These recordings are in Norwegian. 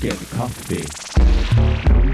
Lunken kaffe. Kaffe.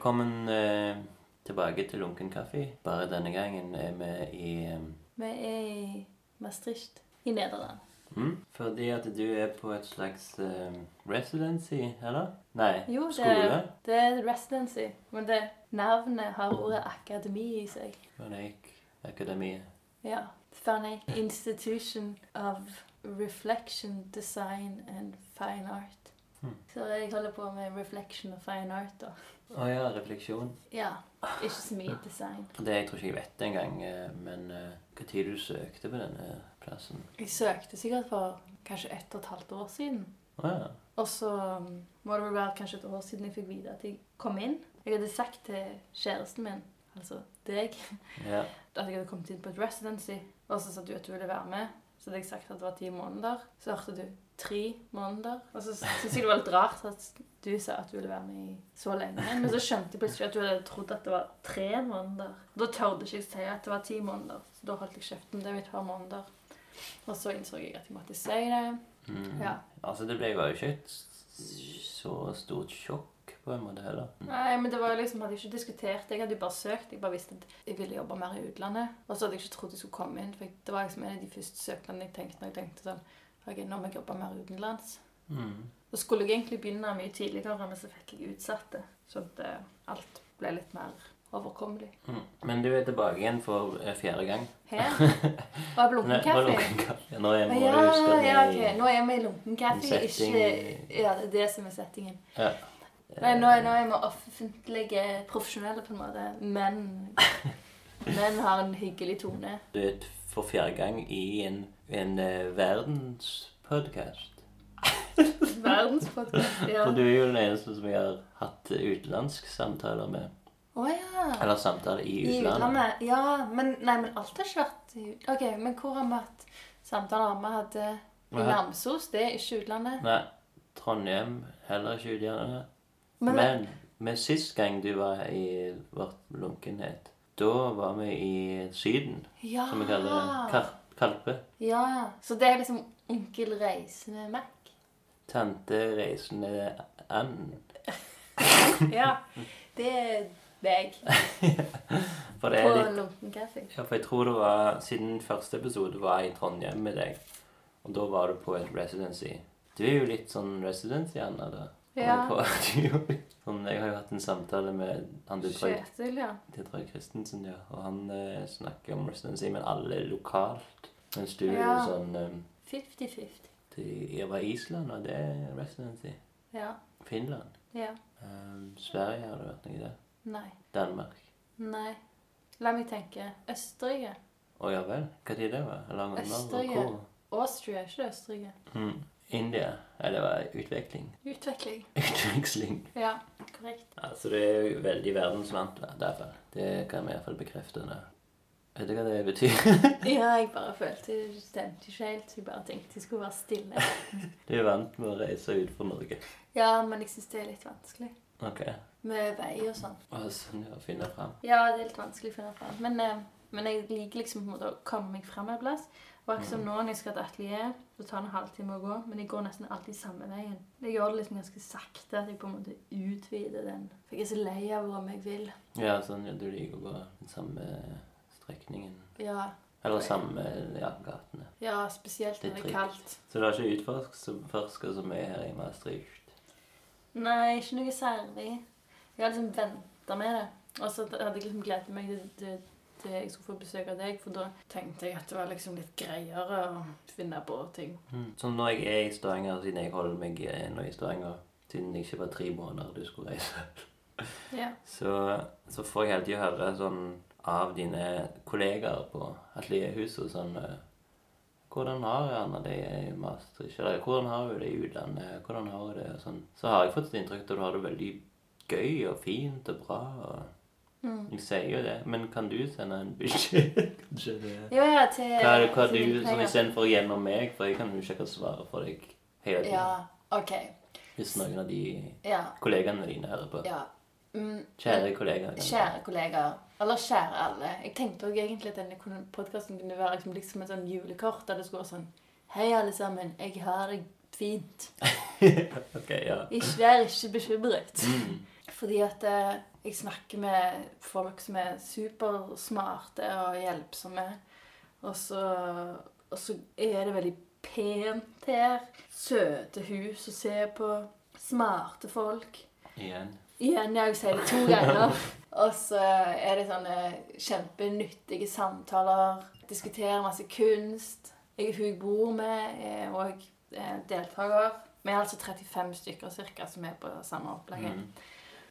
Velkommen eh, tilbake til Lunken kaffe. Bare denne gangen er vi i eh, Vi er i Maastricht i Nederland. mm, Fordi at du er på et slags eh, residency, eller? Nei, Jo, det, skole. det er residency, men det navnet har ordet akademi i seg. Vaneik Akademiet. Ja. Fanny Institution of Reflection, Design and Fine Art. Hmm. Så jeg holder på med reflection og fine art, da. Å ja, refleksjon. Ja, ikke så mye design. Det jeg tror ikke jeg vet engang, eh, men eh, hva tid du søkte på denne plassen? Jeg søkte sikkert for kanskje ett og et halvt år siden. Å ja. Og så um, må det vel være kanskje et år siden jeg fikk vite at jeg kom inn. Jeg hadde sagt til kjæresten min, altså deg, ja. at jeg hadde kommet inn på et residency. Og så sa du at du ville være med. Så hadde jeg sagt at det var ti måneder. Så hørte du tre måneder. Og så syntes jeg det var litt rart at du sa at du ville være med i så lenge. Men så skjønte jeg plutselig at du hadde trodd at det var tre måneder. Da tørde ikke jeg si at det var ti måneder. Så da holdt jeg kjeft om Det i et par måneder. Og så innså jeg at jeg måtte si det. Mm. Ja. Altså, det ble jo ikke et så stort sjokk på en måte heller. Nei, men det var liksom, hadde jeg ikke diskutert. Jeg hadde jo bare søkt. Jeg bare visste at jeg ville jobbe mer i utlandet. Og så hadde jeg ikke trodd jeg skulle komme inn. For det var liksom en av de første søknadene jeg tenkte når jeg tenkte sånn Ok, nå må jeg jobbe mer utenlands. Mm. Så skulle jeg egentlig begynne mye tidligere, men så fikk jeg utsatt det. Så at eh, alt ble litt mer overkommelig. Mm. Men du er tilbake igjen for eh, fjerde gang. Her. Og kaffe. lunken kaffe. Nå er må Ja, vi ja, okay. Nå er vi i lunken kaffe, ikke Ja, det det som er settingen. Ja. Nei, nå, nå er vi offentlige profesjonelle, på en måte. Men menn har en hyggelig tone. Du er for fjerde gang i en, en uh, verdenspodkast. Verdenspodkast, ja. For du er jo den eneste som jeg har hatt utenlandsk samtaler med. Å ja. Eller samtaler i I utlandet. utlandet. Ja, men, nei, men alt har ikke vært i ut- Ok, men hvor har vi hatt samtaler vi hadde i Hva? Namsos? Det er ikke utlandet. Nei, Trondheim heller ikke utlandet. Men, Men med sist gang du var i vårt lunkenhet, da var vi i Syden, ja. som vi kaller det. Kar Kalpe. Ja, så det er liksom onkel Reisende Mac. Tante reisende and. Ja, det er deg på Lunken kaffe. Ja, for jeg tror det var Siden første episode var jeg i Trondheim med deg, og da var du på et residency. Du er jo litt sånn residency, Anna. da. Ja. Du er sånn, jeg har jo hatt en samtale med han Detroit, Kjetil, ja. Detroit Christensen, ja. Og han eh, snakker om residency, men alle lokalt. Mens du er Ja. sånn eh, 50-50. til, Jeg var i Island, og det er residency. Ja. Finland. Ja. Um, Sverige har det vært noe der. Nei. Danmark. Nei. La meg tenke. Østerrike. Å ja vel. Tid det var? Eller når? Østerrike. Austria, ikke Østerrike. Mm. India. Ja, det utvikling. Utvikling. Utveksling. Ja, korrekt. Altså, det er jo veldig verdensvant, da, derfor. Det kan vi iallfall bekrefte. nå. Vet du hva det betyr? Ja, jeg bare følte det stemte ikke helt. Jeg bare tenkte jeg skulle være stille. Du er vant med å reise ut fra Norge. Ja, men jeg syns det er litt vanskelig. Ok. Med vei og sånn. Å, sånn, ja, finne fram. Ja, det er litt vanskelig å finne fram. Men, eh, men jeg liker liksom på en måte å komme meg fram en plass. Og akkurat som nå når jeg skal til atelier, så tar det en halvtime å gå. Men jeg går nesten alltid samme veien. Jeg gjør det liksom ganske sakte. At jeg på en måte utvider den. For jeg er så lei av å om jeg vil. Ja, sånn, ja, du liker å gå den samme strekningen. Ja, Eller samme ja, gatene. ja spesielt når Det er kaldt. Så du har ikke utforsket så mye her i Maastricht? Nei, ikke noe særlig. Jeg har liksom venta med det. Og så hadde jeg liksom gledet meg til, til, til jeg skulle få besøk av deg, for da tenkte jeg at det var liksom litt greiere å finne på ting. Mm. Så når jeg er i Stavanger, siden jeg holder meg nå i Stavanger, siden det ikke var tre måneder du skulle reise, Ja. så, så får jeg hele tida høre sånn av dine kollegaer på atelierhuset sånn eh, hvordan har Anna det i Maastricht? Eller hvordan har hun det i utlandet? Hvordan har hun det? Og sånn. Så har jeg fått et inntrykk av at du har det veldig gøy og fint og bra. og Mm. Jeg sier jo det, men kan du sende en beskjed? Ja, ja, til Hva hva til du, sånn. Istedenfor gjennom meg, for jeg kan jo ikke svare for deg hele tiden. Ja, OK. Hvis noen av de Ja. kollegaene dine hører på. ja. Mm, Kjære kollegaer. Kjære kollegaer, eller kjære alle. Jeg tenkte også egentlig at denne podkasten kunne være liksom, liksom et sånn julekort der det skulle være sånn Hei, alle sammen. Jeg har det fint. ok, ja. Ikke vær ikke bekymret. Mm. Fordi at eh, jeg snakker med folk som er supersmarte og hjelpsomme. Og så, og så er det veldig pent her. Søte hus å se på. Smarte folk. Igjen. Igjen, jeg sier det to ganger. Og så er det sånne kjempenyttige samtaler. Diskuterer masse kunst. Jeg, hun jeg bor med, er òg deltaker. Vi er altså 35 stykker cirka, som er på samme opplegget. Mm.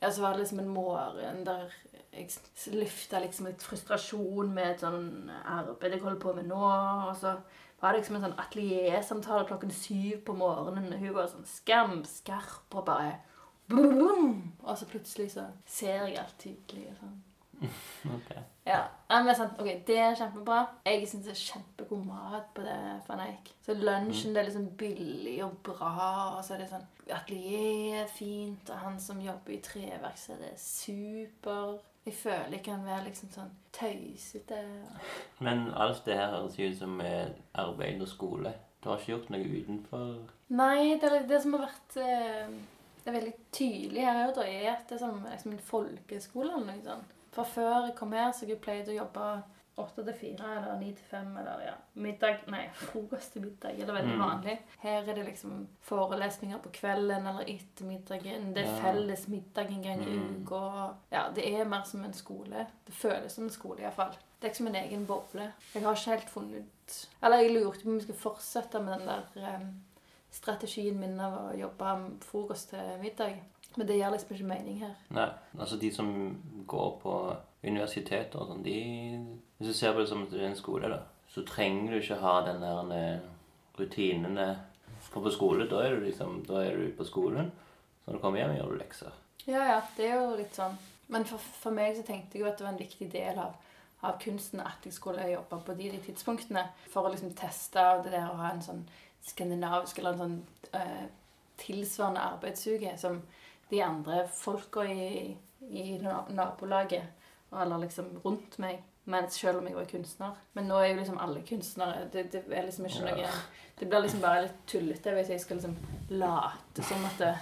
Ja, så var det liksom en morgen der jeg lufta liksom litt frustrasjon med et sånn arbeid jeg holder på med nå. Og så var det liksom en sånn ateliersamtale klokken syv på morgenen. Og hun var sånn skamskarp og bare! Og så plutselig så ser jeg alt tydelig. og sånn. Ok. Ja, men sant, ok, Det er kjempebra. Jeg syns det er kjempegod mat på det Van Så lunsjen det er liksom billig og bra. Og så er det sånn Atelier er fint, og han som jobber i treverksted, det er super. Jeg føler jeg kan være liksom sånn tøysete. Men alt det her høres ut som eh, arbeid og skole. Du har ikke gjort noe utenfor Nei, det, er- det som har vært eh, Det er veldig tydelig her da, er at det er som liksom en folkeskole eller noe sånt. For før jeg kom her, så jeg pleide å jobbe åtte til fire eller ni til fem eller ja, middag Nei, frokost til middag. Eller veldig Mm. vanlig. Her er det liksom forelesninger på kvelden eller ettermiddagen. Det er Ja. felles middag en gang i Mm. uka. Ja, det er mer som en skole. Det føles som en skole iallfall. Det er ikke som en egen boble. Jeg har ikke helt funnet Eller jeg lurte på om vi skulle fortsette med den der eh, strategien min av å jobbe frokost til middag. Men det gir liksom ikke mening her. Nei. Altså, de som går på universiteter og sånn, de Hvis du ser på det som at det er en skole, da, så trenger du ikke ha den der eh, rutinene For på skole, da er du liksom Da er du på skolen. Så når du kommer hjem, gjør du lekser. Ja, ja, det er jo litt sånn. Men for, for meg så tenkte jeg jo at det var en viktig del av, av kunsten at jeg skulle jobbe på de, de tidspunktene. For å liksom teste det der å ha en sånn skandinavisk eller en sånn eh, tilsvarende arbeidsuke som de andre folka i, i na- nabolaget, eller liksom rundt meg. Mens selv om jeg var kunstner. Men nå er jo liksom alle kunstnere. Det, det er liksom ikke Ja. noe Det blir liksom bare litt tullete hvis jeg skal liksom late som at det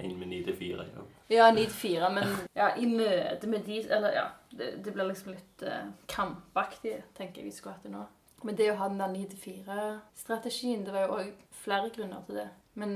inn med ni til fire Ja, ja, 9 til 4, men ja, i møte med de Eller ja, det, det blir liksom litt uh, kampaktig, tenker jeg vi skulle hatt det nå. Men det å ha den der 9-4-strategien, det var jo òg flere grunner til det. Men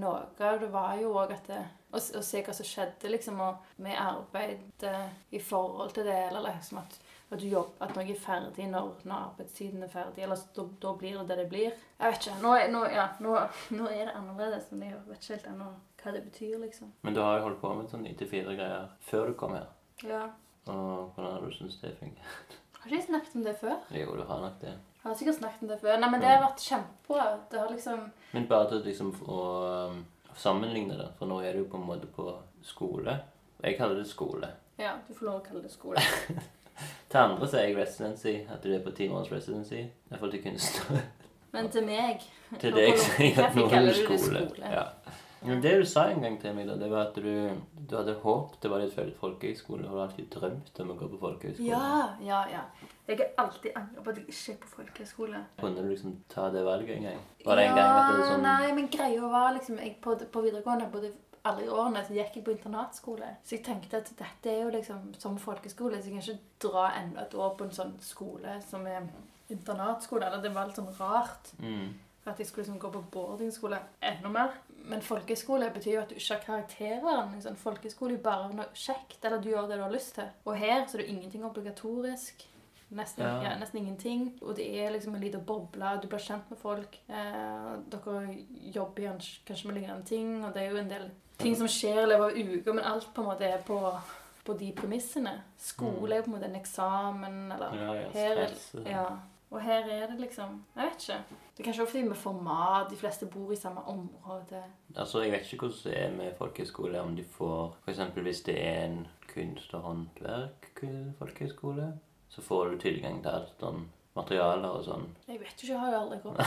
noe av det var jo òg at det, å, å se hva som skjedde, liksom, med arbeid i forhold til det, eller liksom at, at, du jobb, at noe er ferdig når, når arbeidstiden er ferdig, eller da, da blir det det det blir. Jeg vet ikke. Nå, nå, ja, nå, nå er det annerledes, men jeg vet ikke helt ennå hva det betyr, liksom. Men du har jo holdt på med sånn ni til fire-greier før du kom her. Ja. Og hvordan har du syntes det funker? Har ikke jeg snakket om det før? Jo, du har nok det. Jeg har sikkert snakket om det før. Nei, men det har vært kjempebra. Det har liksom Men bare til liksom å um, sammenligne det, for nå er du jo på en måte på skole. Jeg kaller det skole. Ja, du får lov å kalle det skole. Til andre så er jeg residency, at du er på ti måneders residency. Iallfall til kunstner. Men til meg til deg sier jeg nå er du det skole. skole? Ja. Det du sa en gang til meg, da, det var at du, du hadde håpet det var litt født folkehøyskole. Og du har alltid drømt om å gå på folkehøyskole. Ja, ja, ja. Jeg har alltid angret på at jeg ikke er på folkehøyskole. Kunne du liksom ta det valget en gang? Var det en gang at det sånn Nei, men greia var liksom jeg på, på videregående både alle årene så gikk jeg på internatskole. Så jeg tenkte at dette er jo liksom som folkeskole, så jeg kan ikke dra enda et år på en sånn skole som er internatskole. Eller det var litt sånn rart. mm. At jeg skulle liksom gå på boardingskole enda mer. Men folkeskole betyr jo at du ikke har karakterer. Liksom. Folkeskole er bare noe kjekt, eller du gjør det du har lyst til. Og her så er det ingenting obligatorisk. Nesten, Ja. ja. nesten ingenting. Og det er liksom en liten boble. Du blir kjent med folk. Eh, dere jobber kanskje, med lignende ting, og det er jo en del ting som skjer i løpet av uka, men alt på en måte er på, på de premissene. Skole er jo på en måte en eksamen, eller Ja, her er- ja. Og her er det liksom Jeg vet ikke. Det er kanskje fordi vi får mat, de fleste bor i samme område. Altså, Jeg vet ikke hvordan det er med folkehøyskole. Om de får F.eks. hvis det er en kunst- og håndverk-folkehøyskole, så får du tilgang til alt sånn materialer og sånn. Jeg vet ikke, jeg har jo aldri gått.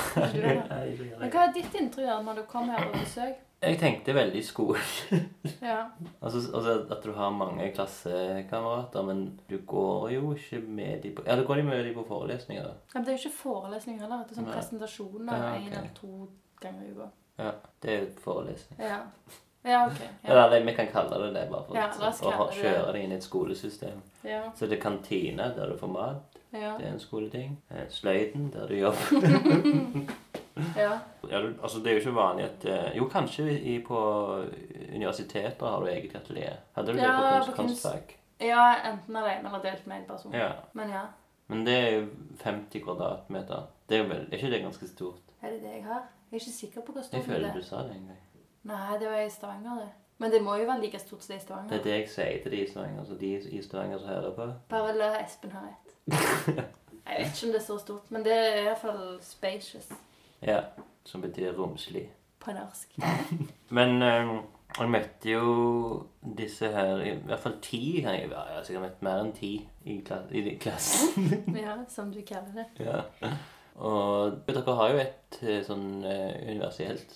Men hva er ditt inntrykk når du kom her på besøk? Jeg tenkte veldig skolen. Ja. Altså, altså at du har mange klassekamerater, men du går jo ikke med de på Ja, du går jo med de på forelesninger. Men det er jo ikke forelesninger heller. Det er sånn Nei. presentasjoner Ja, en eller to ganger i uka. Ja, det er jo forelesning. Ja. ja, ok. Ja. Eller eller, vi kan kalle det det, bare for Ja, å kjøre det inn i et skolesystem. Ja. Så det er kantine, der du får mat. Ja. Det er en skoleting. Eh, Sløyden, der du jobber. ja. Ja, du, altså Det er jo ikke vanlig at eh, Jo, kanskje i, på universiteter har du eget atelier. Hadde du det Ja, på på kunst, kunst- kunstfag? ja, enten alene eller delt med en person. Ja. Men ja. Men det er jo 50 kvadratmeter. Det er vel, er ikke det ganske stort? Er det det jeg har? Jeg er ikke sikker på hvor stort det er. Jeg føler er. du sa det en gang. Nei, det var i Stavanger, det. Men det må jo være like stort som det i Stavanger. Det er det jeg sier til de i Stavanger. Så de i Stavanger som hører på. Bare la Espen ha rett. Jeg vet ikke om det er så stort, men det er i hvert fall spacious Ja, Som betyr romslig. på norsk. Men um, jeg møtte jo disse her I hvert fall ti her jeg verden. Jeg har sikkert møtt mer enn ti i, kla i klassen. Ja, som du kaller det. ja. Og dere har jo et eh, sånn eh, universelt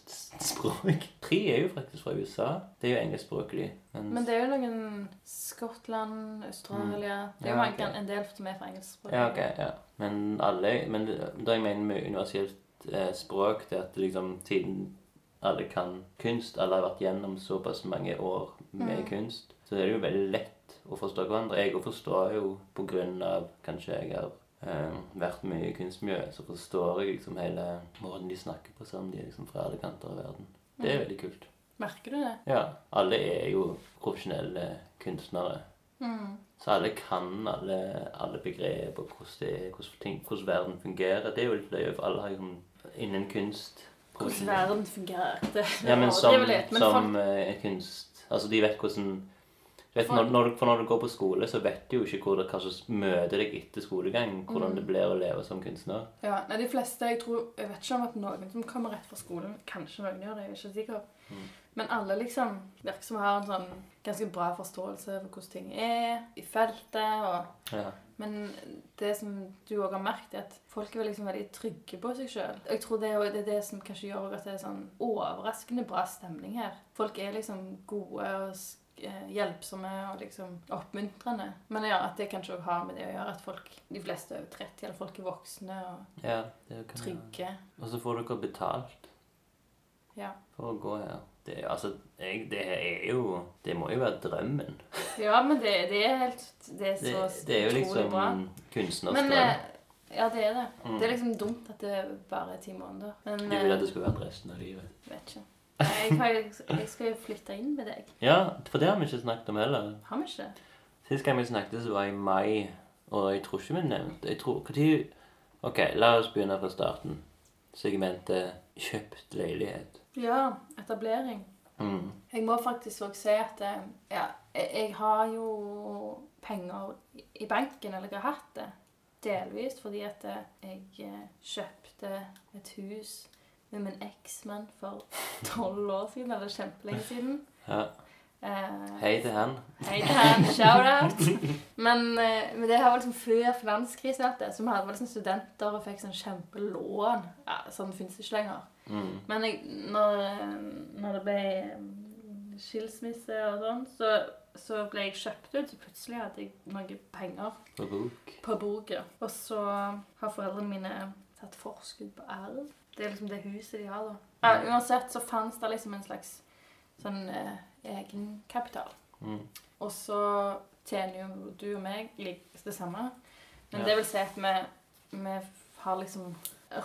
språk. Tre er jo faktisk fra USA. Det er jo engelskspråklig. mens- Men det er jo noen Skottland, Australia Det er jo Ja, okay. en del som er fra engelskspråk. Ja, okay, ja. Men alle Men det jeg mener med universelt eh, språk, det er at liksom siden alle kan kunst, alle har vært gjennom såpass mange år med Mm. kunst, så er det jo veldig lett å forstå hverandre. Jeg òg forstår jo på grunn av kanskje jeg har eh, vært mye i kunstmiljøet, så forstår jeg liksom hele måten de snakker på, som de er liksom fra alle kanter av verden. Det er Mm. veldig kult. Merker du det? Ja. Alle er jo profesjonelle kunstnere. Mm. Så alle kan alle, alle begrep og hvordan, hvordan verden fungerer. Det er jo litt løye, for alle har jo sånn innen kunst Hvordan verden fungerer. Det, Ja, men som, litt, men som folk, eh, kunst Altså, de vet hvordan du vet, for... når, når, du- For når du går på skole, så vet du jo ikke hvor det, kanskje møter deg etter skolegang. Hvordan Mm. det blir å leve som kunstner. ja, nei, de fleste, jeg tror Jeg vet ikke om at noen som kommer rett fra skolen Kanskje noen gjør det, jeg er ikke sikker. Mm. Men alle liksom virker som har en sånn ganske bra forståelse for hvordan ting er i feltet. og Ja. Men det som du òg har merket, er at folk er liksom veldig trygge på seg sjøl. Jeg tror det er, det er som kanskje gjør at det er sånn overraskende bra stemning her. Folk er liksom gode og eh, hjelpsomme og liksom oppmuntrende. Men ja, at det kanskje òg har med det å gjøre at folk, de fleste over 30, eller folk er voksne og ja trygge. Og så får dere betalt Ja. for å gå her. Det, altså, jeg, det er jo Det må jo være drømmen. ja, men det, det er helt Det er Det, så det er jo liksom bra. kunstners Men drøm. eh, Ja, det er det. Mm. Det er liksom dumt at det bare er ti måneder. Men Du vil eh, at det skulle vært resten av livet. vet ikke. Jeg, jo- jeg skal jo flytte inn med deg. Ja, for det har vi ikke snakket om heller. Har vi ikke? Sist gang vi snakket, så var i mai, og jeg tror ikke vi nevnte Jeg tror Ok, la oss begynne fra starten. Segmentet 'kjøpt leilighet'. Ja, etablering. Mm. Jeg må faktisk òg si at eh, ja, jeg, har jo penger i- banken, eller jeg har hatt det. Delvis fordi at eh, jeg eh, kjøpte et hus med min eksmann for tolv år siden, eller kjempelenge siden. Ja. Uh, Hei til han. Hei til han, shout-out. Men, uh, men det her var liksom før finanskrisen. alt det, Så vi hadde liksom studenter og fikk sånn kjempelån. Ja, Sånn fins ikke lenger. Mm. Men jeg, når, når det ble skilsmisse og sånn, så, så ble jeg kjøpt ut. Så plutselig hadde jeg noen penger På bok. på boka. Og så har foreldrene mine tatt forskudd på arv. Det er liksom det huset de har, da. Ja, uansett så fantes det liksom en slags sånn eh, egenkapital. Mm. Og så tjener jo du og meg det samme. Men Ja. det vil si at vi, vi har liksom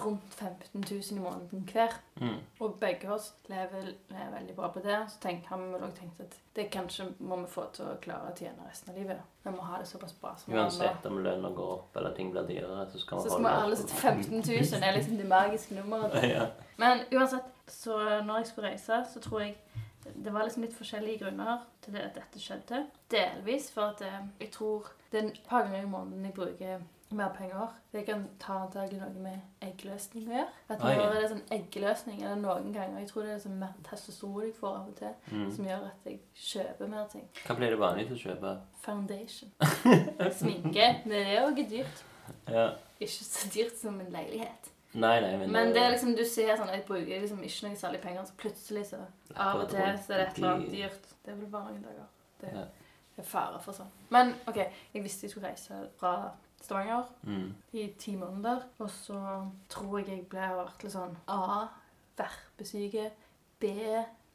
rundt 15 000 i måneden hver. Mm. Og begge oss lever, lever veldig bra på det. Så tenk, har vi også tenkt at det kanskje må vi få til å klare å tjene resten av livet. Vi må ha det såpass bra som. Uansett om lønna går opp eller ting blir dyrere, så skal Så vi vi holde alle sette sitte 15 000. Det er liksom det magiske nummeret. ja. Men uansett, så når jeg skulle reise, så tror jeg det var liksom litt forskjellige grunner til det at dette skjedde. Delvis for at eh, jeg tror det er et par ganger i måneden jeg bruker mer penger. Det kan ta antakelig noe med eggløsning å gjøre. At Oi. når det er sånn eggløsning, eller noen ganger Jeg tror det er sånn mer testosteron jeg får av og til, Mm. som gjør at jeg kjøper mer ting. Hva blir det vanlig til å kjøpe? Foundation. Sminke. Men det er jo ikke dyrt. Ja. Ikke så dyrt som en leilighet. Nei, nei, men Men det er liksom, du ser sånn, jeg bruker liksom ikke noe særlig penger, så plutselig så av og til så er det et eller annet dyrt. Det er vel bare noen dager. Det er fare for sånn. Men ok, jeg visste jeg skulle reise fra Stavanger mm. i ti måneder, og så tror jeg jeg ble vært litt sånn A. Verpesyke. B.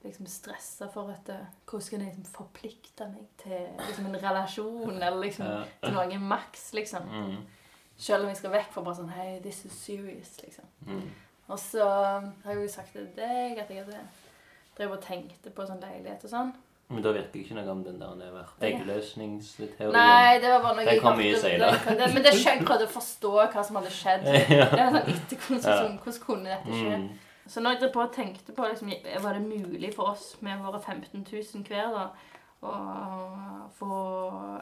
Liksom stressa for at eh, Hvordan kan jeg liksom forplikte meg til liksom en relasjon, eller liksom til noe maks, liksom. Mm. Selv om jeg skal vekk fra bare sånn Hei, this is serious, liksom. Mm. Og så har jeg jo sagt til deg at jeg hadde drev og tenkte på sånn leilighet og sånn. Men da virker ikke noe om den der det var eggløsningsteorien. Nei, det var bare noe jeg kom mye senere. Men det jeg prøvde å forstå hva som hadde skjedd. Ja. Det var sånn etterkonstruksjon. Hvordan kunne dette skje? Mm. Så når jeg drev på og tenkte på liksom, Var det mulig for oss med våre 15 000 hver da å få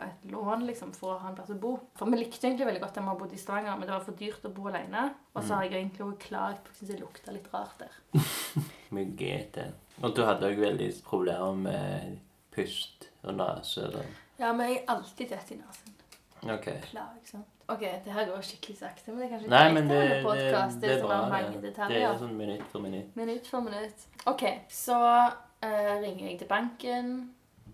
et lån liksom, for å ha en plass å bo? For vi likte egentlig veldig godt at vi har bodd i Stavanger, men det var for dyrt å bo alene. Og så har jeg egentlig også klaget på at det lukta litt rart der. Med GT. Og du hadde òg veldig problemer med pust og nese. sånn. Ja, men jeg er alltid tett i nesen. Ok. Plagsomt. Ok, det her går skikkelig sakte, men det er kanskje Nei, men det, det, podcast. det er så bra. har mange Det, det er sånn minutt for minutt. Minutt for minutt. Ok, så uh, ringer jeg til banken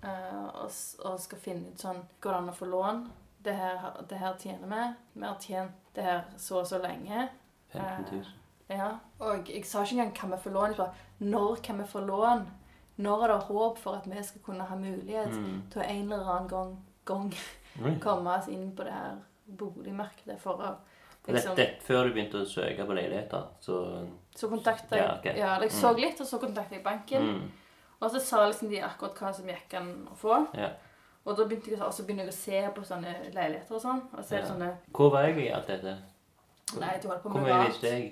uh, og, og skal finne ut sånn Går det an å få lån? Det her, det her tjener vi. Vi har tjent det her så og så lenge. 15 000. Ja. Og jeg sa ikke engang kan vi få lån. Jeg sa når kan vi få lån? Når er det håp for at vi skal kunne ha mulighet Mm. til å en eller annen gang, gang komme oss inn på det her boligmarkedet for å liksom dette før du begynte å søke på leiligheter, så Så kontakta jeg Ja, okay. Ja, jeg så litt, og så kontakta jeg banken. mm. Og så sa liksom de akkurat hva som gikk an å få. Ja. Og da begynte jeg, så begynner jeg å se på sånne leiligheter og sånn. Og så er det sånne Hvor var jeg i alt dette? Nei, du holdt på Hvor med mye rart. visste jeg?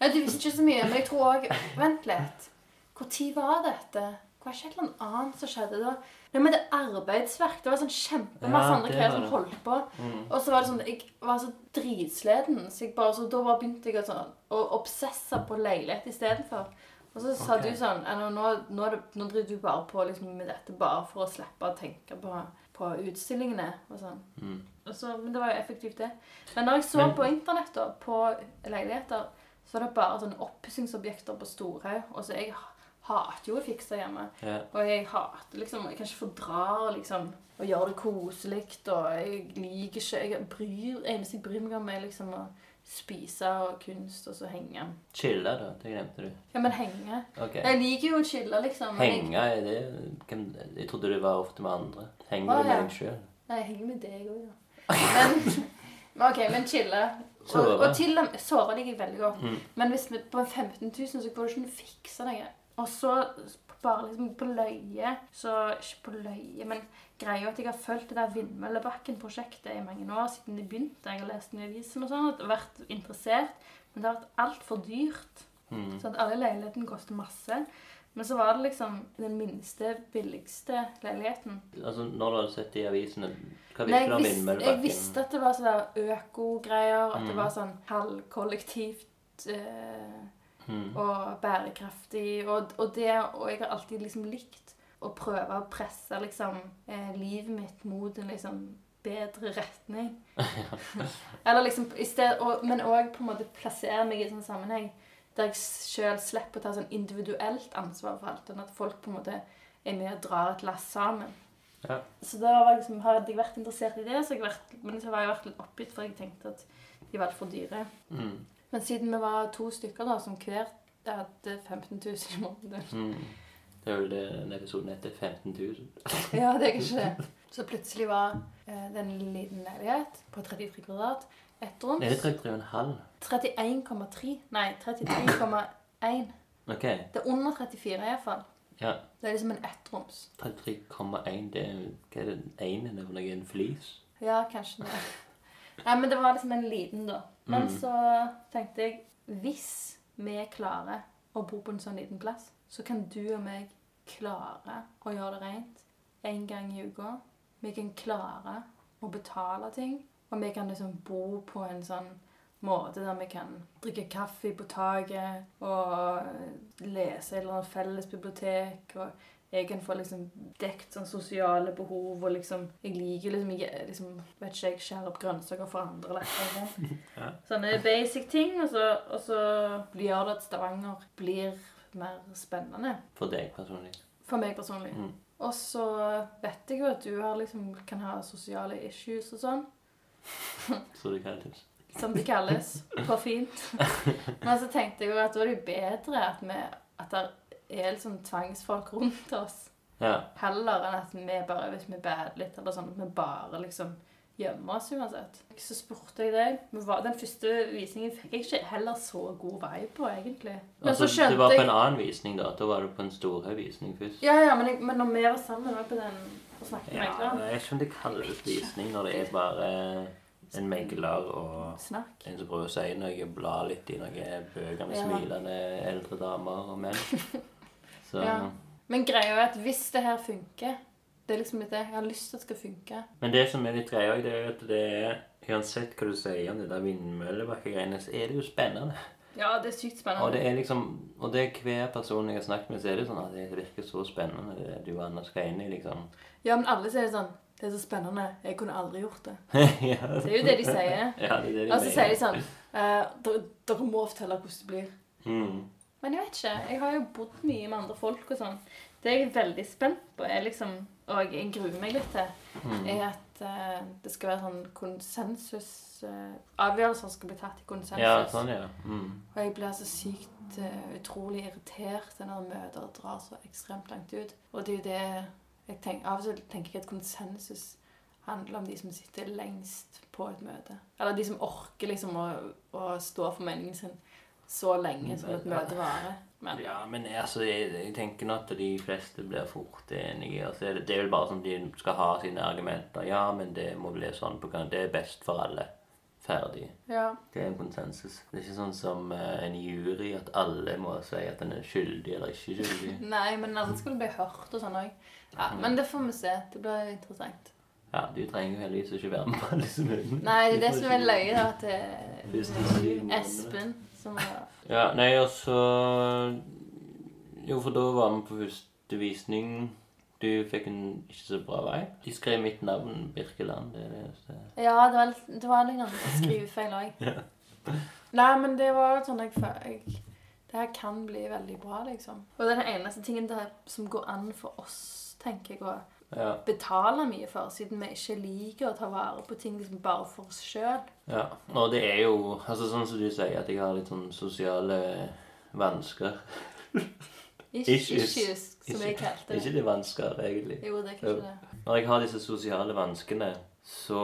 Nei, du visste ikke så mye, men jeg tror òg Vent litt. Når var dette? Var ikke et eller annet som skjedde da? Nei, men det er arbeidsverk. Det var sånn kjempemasse Ja, andre det var som det. holdt på. Mm. Og så var det sånn Jeg var så dritsliten, så, jeg bare, så da bare begynte jeg å, sånn, å obsesse på leilighet istedenfor. Og så sa Ok. du sånn «Ja, nå, nå, nå, er det, nå driver du bare på liksom, med dette bare for å slippe å tenke på, på utstillingene og sånn. Mm. Så, men det var jo effektivt, det. Men når jeg så Men- på internett, da, på leiligheter, så er det bare sånne oppussingsobjekter på Storhaug. Og så jeg hater jo å fikse hjemme. Ja. Og jeg hater liksom Jeg kan ikke fordra liksom å gjøre det koselig, og jeg liker ikke Jeg bryr eneste jeg bryr meg om, er liksom å spise og kunst, og så henge. Chille, da. Det glemte du. Ja, men henge. Okay. Jeg liker jo å chille, liksom. Men jeg, Henge, er det hvem, Jeg trodde det var ofte med andre. Henger Å, du med ja. deg sjøl? nei, jeg henger med deg òg, ja. Men, OK, men chille. Og, og til og med Såre liker jeg veldig godt. Mm. Men hvis vi, på 15 000 så får du ikke fikse noe. Og så bare liksom på løye Så ikke på løye, men greia at jeg har fulgt det der Vindmøllebakken-prosjektet i mange år siden det begynte. Jeg har lest den i avisen og sånn, og vært interessert. Men det har vært altfor dyrt. Mm. Så at alle leilighetene koster masse. Men så var det liksom den minste, billigste leiligheten. Altså, når du hadde sett det i avisene, hva visste du om visste, jeg visste at det var sånne økogreier, at det Mm. var sånn halvkollektivt eh, Mm. og bærekraftig. Og, og, det, og jeg har alltid liksom likt å prøve å presse liksom, eh, livet mitt mot en liksom bedre retning. Eller liksom sted, og, Men òg på en måte plassere meg i sånn sammenheng der jeg sjøl slipper å ta sånn individuelt ansvar for alt. og at folk på en måte er med og drar et lass sammen. Ja. Så da var liksom, hadde jeg vært interessert i det, så jeg vært, men så var jeg vært litt oppgitt, for jeg tenkte at de var altfor dyre. Mm. Men siden vi var to stykker da, som hver hadde 15 000 i måneden Mm. Det er vel det denne episoden heter 15 000. Ja, det er ikke det. Så plutselig var eh, det en liten leilighet på 33 kvadrat. Ettroms. Er det 33,5? 31,3. Nei, 33,1. Ok. Det er under 34 iallfall. Ja. Det er liksom en ettroms. 33,1 det er, Hva er det? Én er det? En flis? Ja, kanskje det. Nei, men det var liksom en liten, da. Men Mm. så tenkte jeg hvis vi klarer å bo på en sånn liten plass, så kan du og meg klare å gjøre det rent en gang i uka. Vi kan klare å betale ting. Og vi kan liksom bo på en sånn måte der vi kan drikke kaffe på taket og lese i et felles bibliotek. og jeg kan få liksom dekt sånn sosiale behov, og liksom Jeg liker liksom, jeg, liksom Vet ikke, jeg skjærer opp grønnsaker for andre. eller noe. Ja. Sånne basic ting. Og så, og så gjør det at Stavanger blir mer spennende. For deg personlig. For meg personlig. Mm. Og så vet jeg jo at du har liksom, kan ha sosiale issues og sånn. Så det kalles. Som det kalles. På fint. Men så tenkte jeg jo at da er det bedre at, vi, at det er liksom tvangsfolk rundt oss. Ja. Heller enn at vi bare, hvis vi bader litt, eller sånn, at vi bare liksom gjemmer oss uansett. Så spurte jeg deg Den første visningen fikk jeg ikke heller så god vei på, egentlig. Men Altså, du var på en annen visning da. Da var du på en storhøyvisning først. Ja, ja, men, jeg, men når vi var sammen var på den og snakket med Ja, megleren jeg vet ikke om det kalles visning når det er bare en megler og Snakk. en som prøver å si noe, bla litt i noen bøker med Ja. smilende eldre damer og menn. Så Ja. Men greia er at hvis det her funker Det er liksom litt det. Jeg har lyst til at det skal funke. Men det som er litt greia, det er jo at det er Uansett hva du sier om det der vindmøllebakkegreiene, så er det jo spennende. Ja, det er sykt spennende. Og det er liksom Og det er hver person jeg har snakket med, så er det sånn at det virker så spennende det du og Anna skal inn i, liksom. Ja, men alle sier sånn Det er så spennende. Jeg kunne aldri gjort det. ja, Det er jo det de sier. ja, det er det de Og så sier de sånn eh, dere, dere må fortelle hvordan det blir. mm. Men jeg vet ikke. Jeg har jo bodd mye med andre folk og sånn. Det jeg er veldig spent på, er liksom Og jeg gruer meg litt til, Mm. er at uh, det skal være sånn konsensus uh, Avgjørelser skal bli tatt i konsensus. Ja, sånn, ja. Mm. Og jeg blir så sykt uh, utrolig irritert når møter drar så ekstremt langt ut. Og det er jo det jeg tenker, Av og til tenker jeg at konsensus handler om de som sitter lengst på et møte. Eller de som orker liksom å, å stå for meningen sin så lenge som et møte varer. Men Ja, men altså, jeg, jeg tenker nå at de fleste blir fort enige. Altså, det, det er vel bare sånn de skal ha sine argumenter. Ja, men det må bli sånn på gang. Det er best for alle. Ferdig. ja. Det er en konsensus. Det er ikke sånn som uh, en jury, at alle må si at en er skyldig eller ikke skyldig. Nei, men alle skulle bli hørt og sånn òg. Ja, men det får vi se. Det blir interessant. Ja, du trenger jo heldigvis ikke være med på alle disse møtene. Nei, det er det som er løye, da. At det er Espen som var Ja, nei, og så Jo, for da var vi på første visning. Du fikk en ikke så bra vei. De skrev mitt navn, Birkeland. Det er det eneste. Ja, det var, litt- det var sånn skrivefeil òg. Nei, men det var sånn jeg føler Det her kan bli veldig bra, liksom. Og det den eneste tingen der, som går an for oss, tenker jeg, å Ja. betale mye for, siden vi ikke liker å ta vare på ting liksom bare for oss sjøl. ja. Og det er jo altså sånn som du sier, at jeg har litt sånn sosiale vansker. Issues, Issues. som jeg kalte det. Ikke de vansker, egentlig. Jo, det er kanskje det. Når jeg har disse sosiale vanskene, så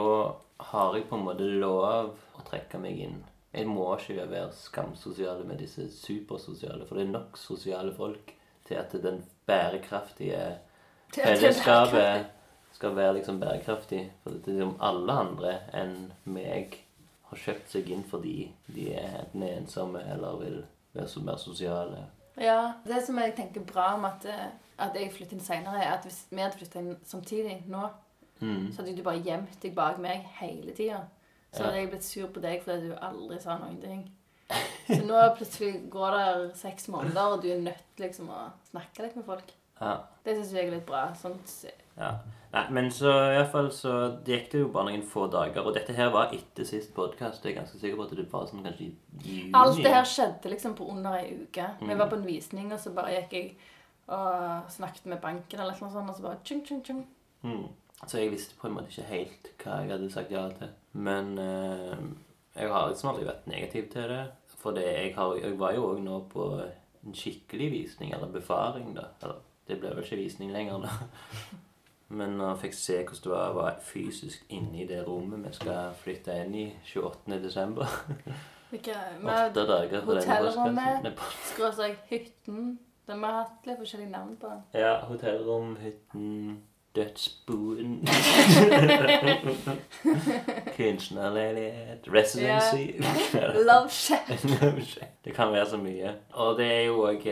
har jeg på en måte lov å trekke meg inn. Jeg må ikke være skamsosiale med disse supersosiale, for det er nok sosiale folk til at den bærekraftige Fellesskapet skal være liksom bærekraftig. For det er liksom alle andre enn meg har kjøpt seg inn fordi de er enten ensomme eller vil være så mer sosiale. Ja, Det som jeg tenker bra om at, eh, at jeg flytter inn seinere, er at hvis vi hadde flytta inn samtidig nå, Mm. så hadde du bare gjemt deg bak meg hele tida. Så Ja. hadde jeg blitt sur på deg fordi du aldri sa noen ting. Så nå plutselig går det seks måneder, og du er nødt liksom å snakke litt med folk. Ja. Det syns jeg er litt bra. Sånn, s- Ja. Nei, men så i hvert fall så det gikk det jo bare noen få dager. Og dette her var etter sist podkast. Jeg er ganske sikker på at det var sånn kanskje juni. Alt det her skjedde liksom på under ei uke. Vi Mm. var på en visning, og så bare gikk jeg og snakket med banken, eller noe sånt, og så bare tjung, tjung, tjung. Mm. Så jeg visste på en måte ikke helt hva jeg hadde sagt ja til. Men øh, jeg har liksom aldri vært negativ til det. For det, jeg, har, jeg var jo òg nå på en skikkelig visning, eller befaring, da. Eller, det ble vel ikke visning lenger, da. Men når jeg fikk se hvordan det var, var fysisk inne i det rommet vi skal flytte inn i 28. desember Hvilke, Åtte dager for hotellrommet. skråstrek hytten. Den har hatt litt forskjellige navn på. Ja, hotellrom, hytten Dødsboen. Kunstnerleilighet. Residency. Love shack. det kan være så mye. Og det er jo òg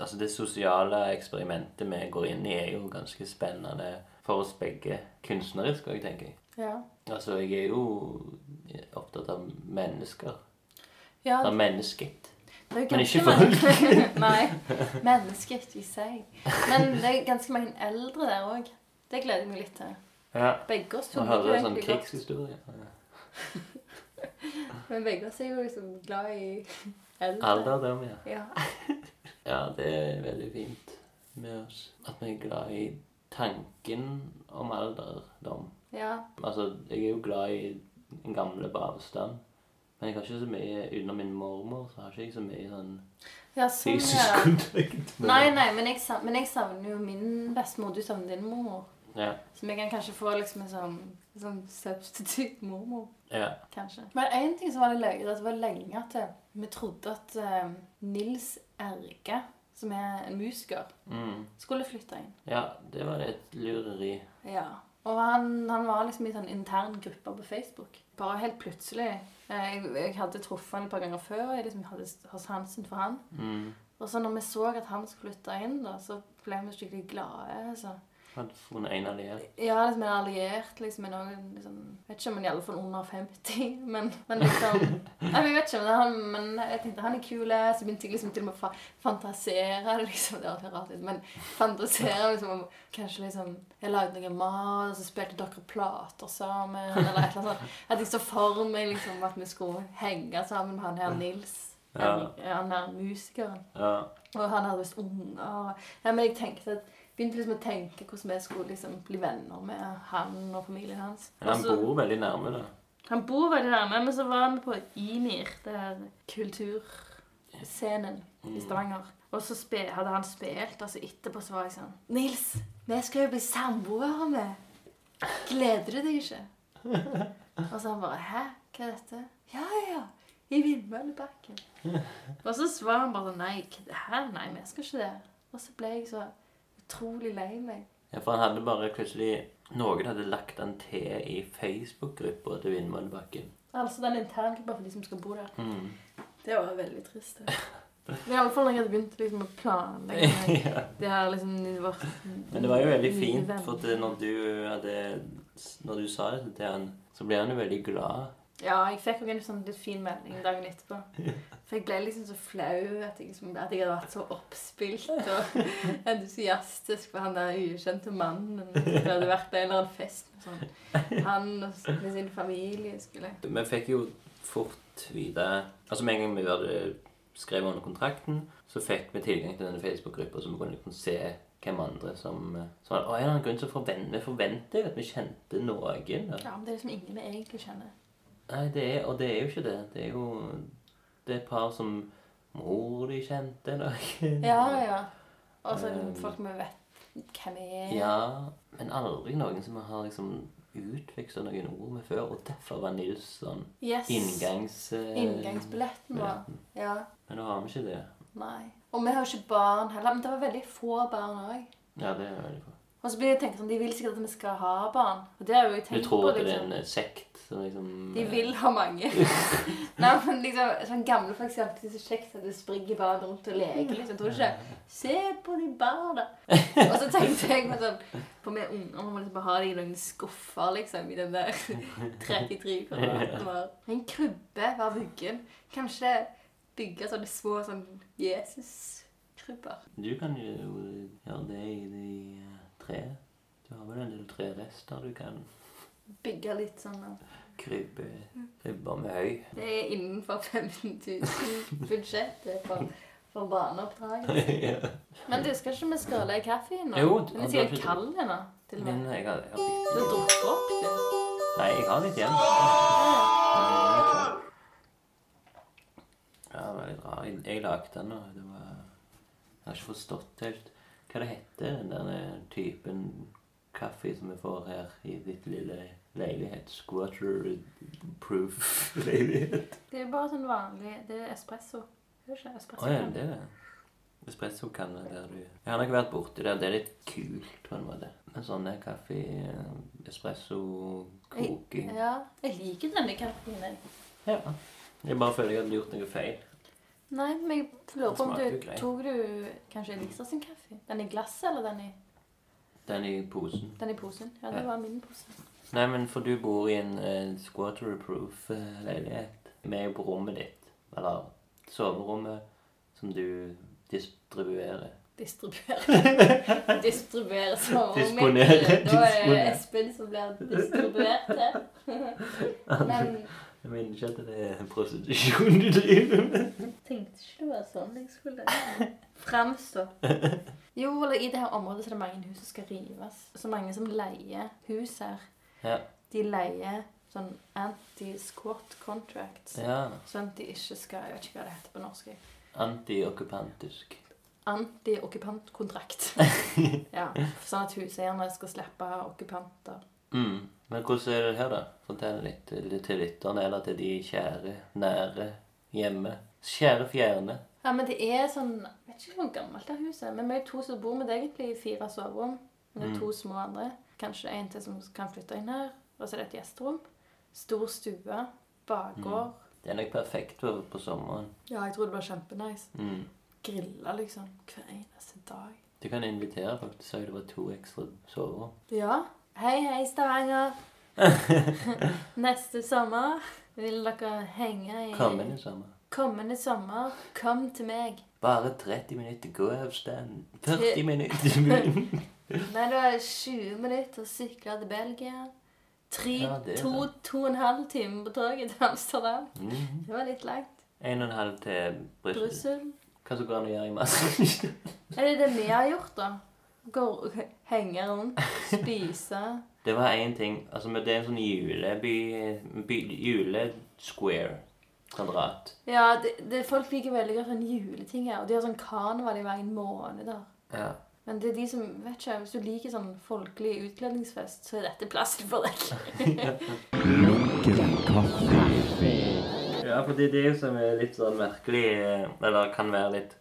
Altså, det sosiale eksperimentet vi går inn i, er jo ganske spennende for oss begge kunstnerisk òg, tenker jeg. Ja. Altså, jeg er jo opptatt av mennesker. ja Av mennesket. Det er jo Men ikke ganske folk. mange- Nei. Mennesket i seg. Men det er ganske mange eldre der òg. Det gleder jeg meg litt til. Ja. Begge oss to Å liker jo sånn egentlig godt. krigshistorie. Men begge oss er jo liksom glad i eldre. Alderdom, ja. Ja. Ja, det er veldig fint med oss. At vi er glad i tanken om alderdom. ja. Altså, jeg er jo glad i den gamle på avstand. Men jeg har ikke så mye utenom min mormor, så har ikke jeg så mye sånn Ja, sånn, fysisk kontakt Nei, nei, men jeg, sav- men jeg savner jo min bestemor. Du savner din mormor. Ja. Så vi kan kanskje få liksom en sånn, sånn substitutt mormor. ja. Kanskje. Men en ting som var litt løye, det var lenge at eh, vi trodde at uh, Nils Erge, som er en musiker, Mm. skulle flytte inn. ja, det var et lureri. Ja. Og han, han var liksom i sånn intern gruppe på Facebook. Bare helt plutselig. Eh, Jeg, jeg hadde truffet han et par ganger før. og Jeg liksom hadde hatt sansen for han. Mm. Og så når vi så at han skulle flytte inn, da, så ble vi skikkelig glade. Så. Hadde funnet en alliert. Ja, liksom en alliert liksom en noen liksom, Vet ikke om han iallfall under 50, men, men liksom Nei, jeg vet ikke, men, han, men jeg tenkte han er kul, så begynte jeg liksom til og med å fa fantasere liksom, Det alltid rart, ut, men fantasere liksom om Kanskje liksom Jeg lagde noe mat, og så spilte dere plater sammen, eller et eller annet sånt. At jeg så for meg liksom at vi skulle henge sammen med han her Nils. Ja. Han her musikeren. Ja. Og han hadde visst unger. Ja, men jeg tenkte at begynte liksom å tenke hvordan vi skulle liksom bli venner med han og familien hans. Men han bor veldig nærme, da. han bor veldig nærme, men så var vi på Imir, det her kulturscenen i Stavanger. Og så hadde han spilt, og så etterpå så var jeg sånn Nils, vi skal jo bli samboere med. Gleder du deg ikke? Og så han bare Hæ? Hva er dette? Ja, ja. I Vindmøllebakken. Og så svarer han bare sånn Nei, hæ? Nei, vi skal ikke det. Og så ble jeg så utrolig lei meg. Ja, for han hadde bare plutselig Noen hadde lagt han til i Facebook-gruppa til Vindmøllebakken. Altså den interngruppa for de som skal bo der. Mm. Det var veldig trist. det. I alle fall når jeg hadde begynt liksom, å planlegge ja. det her liksom vårt Men det var jo veldig fint, for at når du hadde Når du sa dette til han, så ble han jo veldig glad. Ja, jeg fikk også en sånn litt fin melding dagen etterpå. For jeg ble liksom så flau at jeg, liksom, at jeg hadde vært så oppspilt og entusiastisk for han der ukjente mannen. Det hadde vært en eller annen fest med sånn Han og med sin familie skulle Vi fikk jo fort vite Altså Med en gang vi hadde skrevet under kontrakten, så fikk vi tilgang til denne Facebook-gruppa, så vi kunne liksom se hvem andre som som hadde, Å, en eller annen grunn så forvent, vi forventer at vi kjente noen. Ja, men det er liksom ingen vi egentlig kjenner. Nei, det er, og det er jo ikke det. Det er jo Det er et par som mor de kjente noen. Ja, ja. Og så Um, folk vi vet hvem er. Ja, men aldri noen som har liksom utveksla noen ord med før. Og derfor var Nils sånn Yes. inngangs... Uh, Inngangsbilletten vår. Ja. Men nå har vi ikke det. Nei. Og vi har ikke barn heller. Men det var veldig få barn òg. Ja, det er veldig bra. Og så blir jeg tenkt sånn, De vil sikkert at vi skal ha barn. Og det har jo jeg Du tror på. liksom. det er liksom. en eh, sekt liksom De eh, vil ha mange. Nei, men liksom, sånn gamle for eksempel, alltid så kjekt at det springer barn rundt og leker. liksom, tror du ikke? Se på de barna! Og så tenkte jeg på sånn, på vi unger må liksom bare ha de i noen skuffer liksom, i den der 33 kvadratene. En krybbe var vuggen. Kanskje bygge sånne små sånn Jesus-krybber. Du kan jo gjøre det i de eh, tre. Du har vel en del trerester du kan Bygge litt sånn og- krybbe krybber med høy. Det er innenfor 15 000 budsjettet for, for barneoppdraget. ja. Men du, skal ikke vi skåle i kaffen nå? Jo, Den er har sikkert ikke- kald ennå. til og Men jeg har, jeg har Du har drukket opp du. Nei, jeg har litt igjen. Ja, det var litt rar. Jeg, jeg lagde den, og det var Jeg har ikke forstått helt hva det heter, den der typen kaffe som vi får her i ditt lille leilighet. Squatter-proof leilighet. Det er bare sånn vanlig Det er espresso. Det er ikke espresso. ja, det er det. espressokanne der du Jeg har nok vært borti det. Det er litt kult på en måte. Med sånne kaffe, eh, espresso, koking Ja, jeg liker denne kaffen. Ja. Jeg bare føler jeg hadde gjort noe feil. Nei, men jeg lurer på om du. Tok du kanskje Elisa sin kaffe? Den i glasset, eller den i, Den i posen. den i posen? Ja, det Ja. var min pose. Nei, men for du bor i en uh, squatterproof eh, leilighet. Vi er jo på rommet ditt. Eller soverommet som du distribuerer. Distribuere. Distribuere soverommet. Disponere, Da er det. Espen som blir distribuert til. Men Jeg minner ikke at det er prostitusjon du driver med. tenkte ikke det var sånn jeg skulle framstå. Jo, eller i det her området så er det mange hus som skal rives. Så mange som leier hus her. Ja. De leier sånn anti-squat contracts. ja. Sånn at de ikke skal Jeg vet ikke hva det heter på norsk. Antiokkupantisk. Anti-okkupantkontrakt. ja, sånn at huseierne skal slippe okkupanter. Mm. Men hvordan er det her, da? Fortell litt til lytterne, eller til de kjære, nære, hjemme. Kjære fjerne. Ja, men det er sånn Jeg vet ikke hvor gammelt det huset er, men vi er to som bor med det egentlig i fire soverom. Men det er Mm. to små andre. Kanskje en til som kan flytte inn her. Og så er det et gjesterom. Stor stue. Bakgård. Det er nok perfekt på sommeren. Ja, jeg tror det blir kjempenice. Mm. Grille liksom hver eneste dag. Du kan invitere folk. Du sa jo det var to ekstra soverom. Ja. Hei, hei, Stavanger. Neste sommer vil dere henge i Kommende sommer. Kommende sommer, kom til meg. Bare 30 minutter gåavstand. 40 minutter. Nei, det var 20 minutter å sykle til Belgia. Tre, Ja, det er to, sant. to og en halv time på toget til Amsterdam. Mm. Det var litt langt. En og en halv til Brussel. Brussel. Hva som går an å gjøre i masse? Er det det vi har gjort, da? Gå, henge rundt, spise. Det var én ting. Altså, men det er en sånn juleby... By, julesquare. Kvadrat. Ja, det, det, folk liker veldig godt sånn juleting her. Og de har sånn karneval i mange måneder. Ja. Men det er de som vet ikke, hvis du liker sånn folkelig utkledningsfest, så er dette plassen for deg. Ja, fordi det, er jo som er litt sånn merkelig eh, Eller kan være litt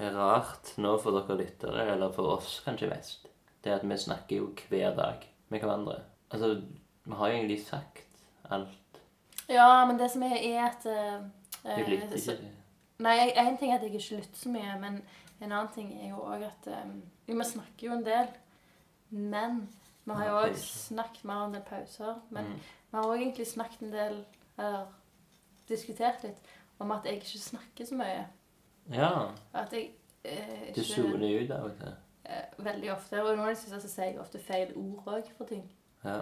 rart nå for dere lyttere, eller for oss kanskje mest. Det er at vi snakker jo hver dag med hverandre. Altså, vi har jo egentlig sagt alt. Ja, men det som er, er at uh, Du lytter ikke. Nei, en ting er at jeg ikke lytter så mye, men en annen ting er jo òg at um, vi snakker jo en del, men vi har jo òg snakket mer om det pauser. Men Mm. vi har òg egentlig snakket en del, eller diskutert litt, om at jeg ikke snakker så mye. Ja. At jeg eh, Du ikke soner ut av og til. eh, Veldig ofte. Og noen ganger sier jeg ofte feil ord òg for ting. Ja.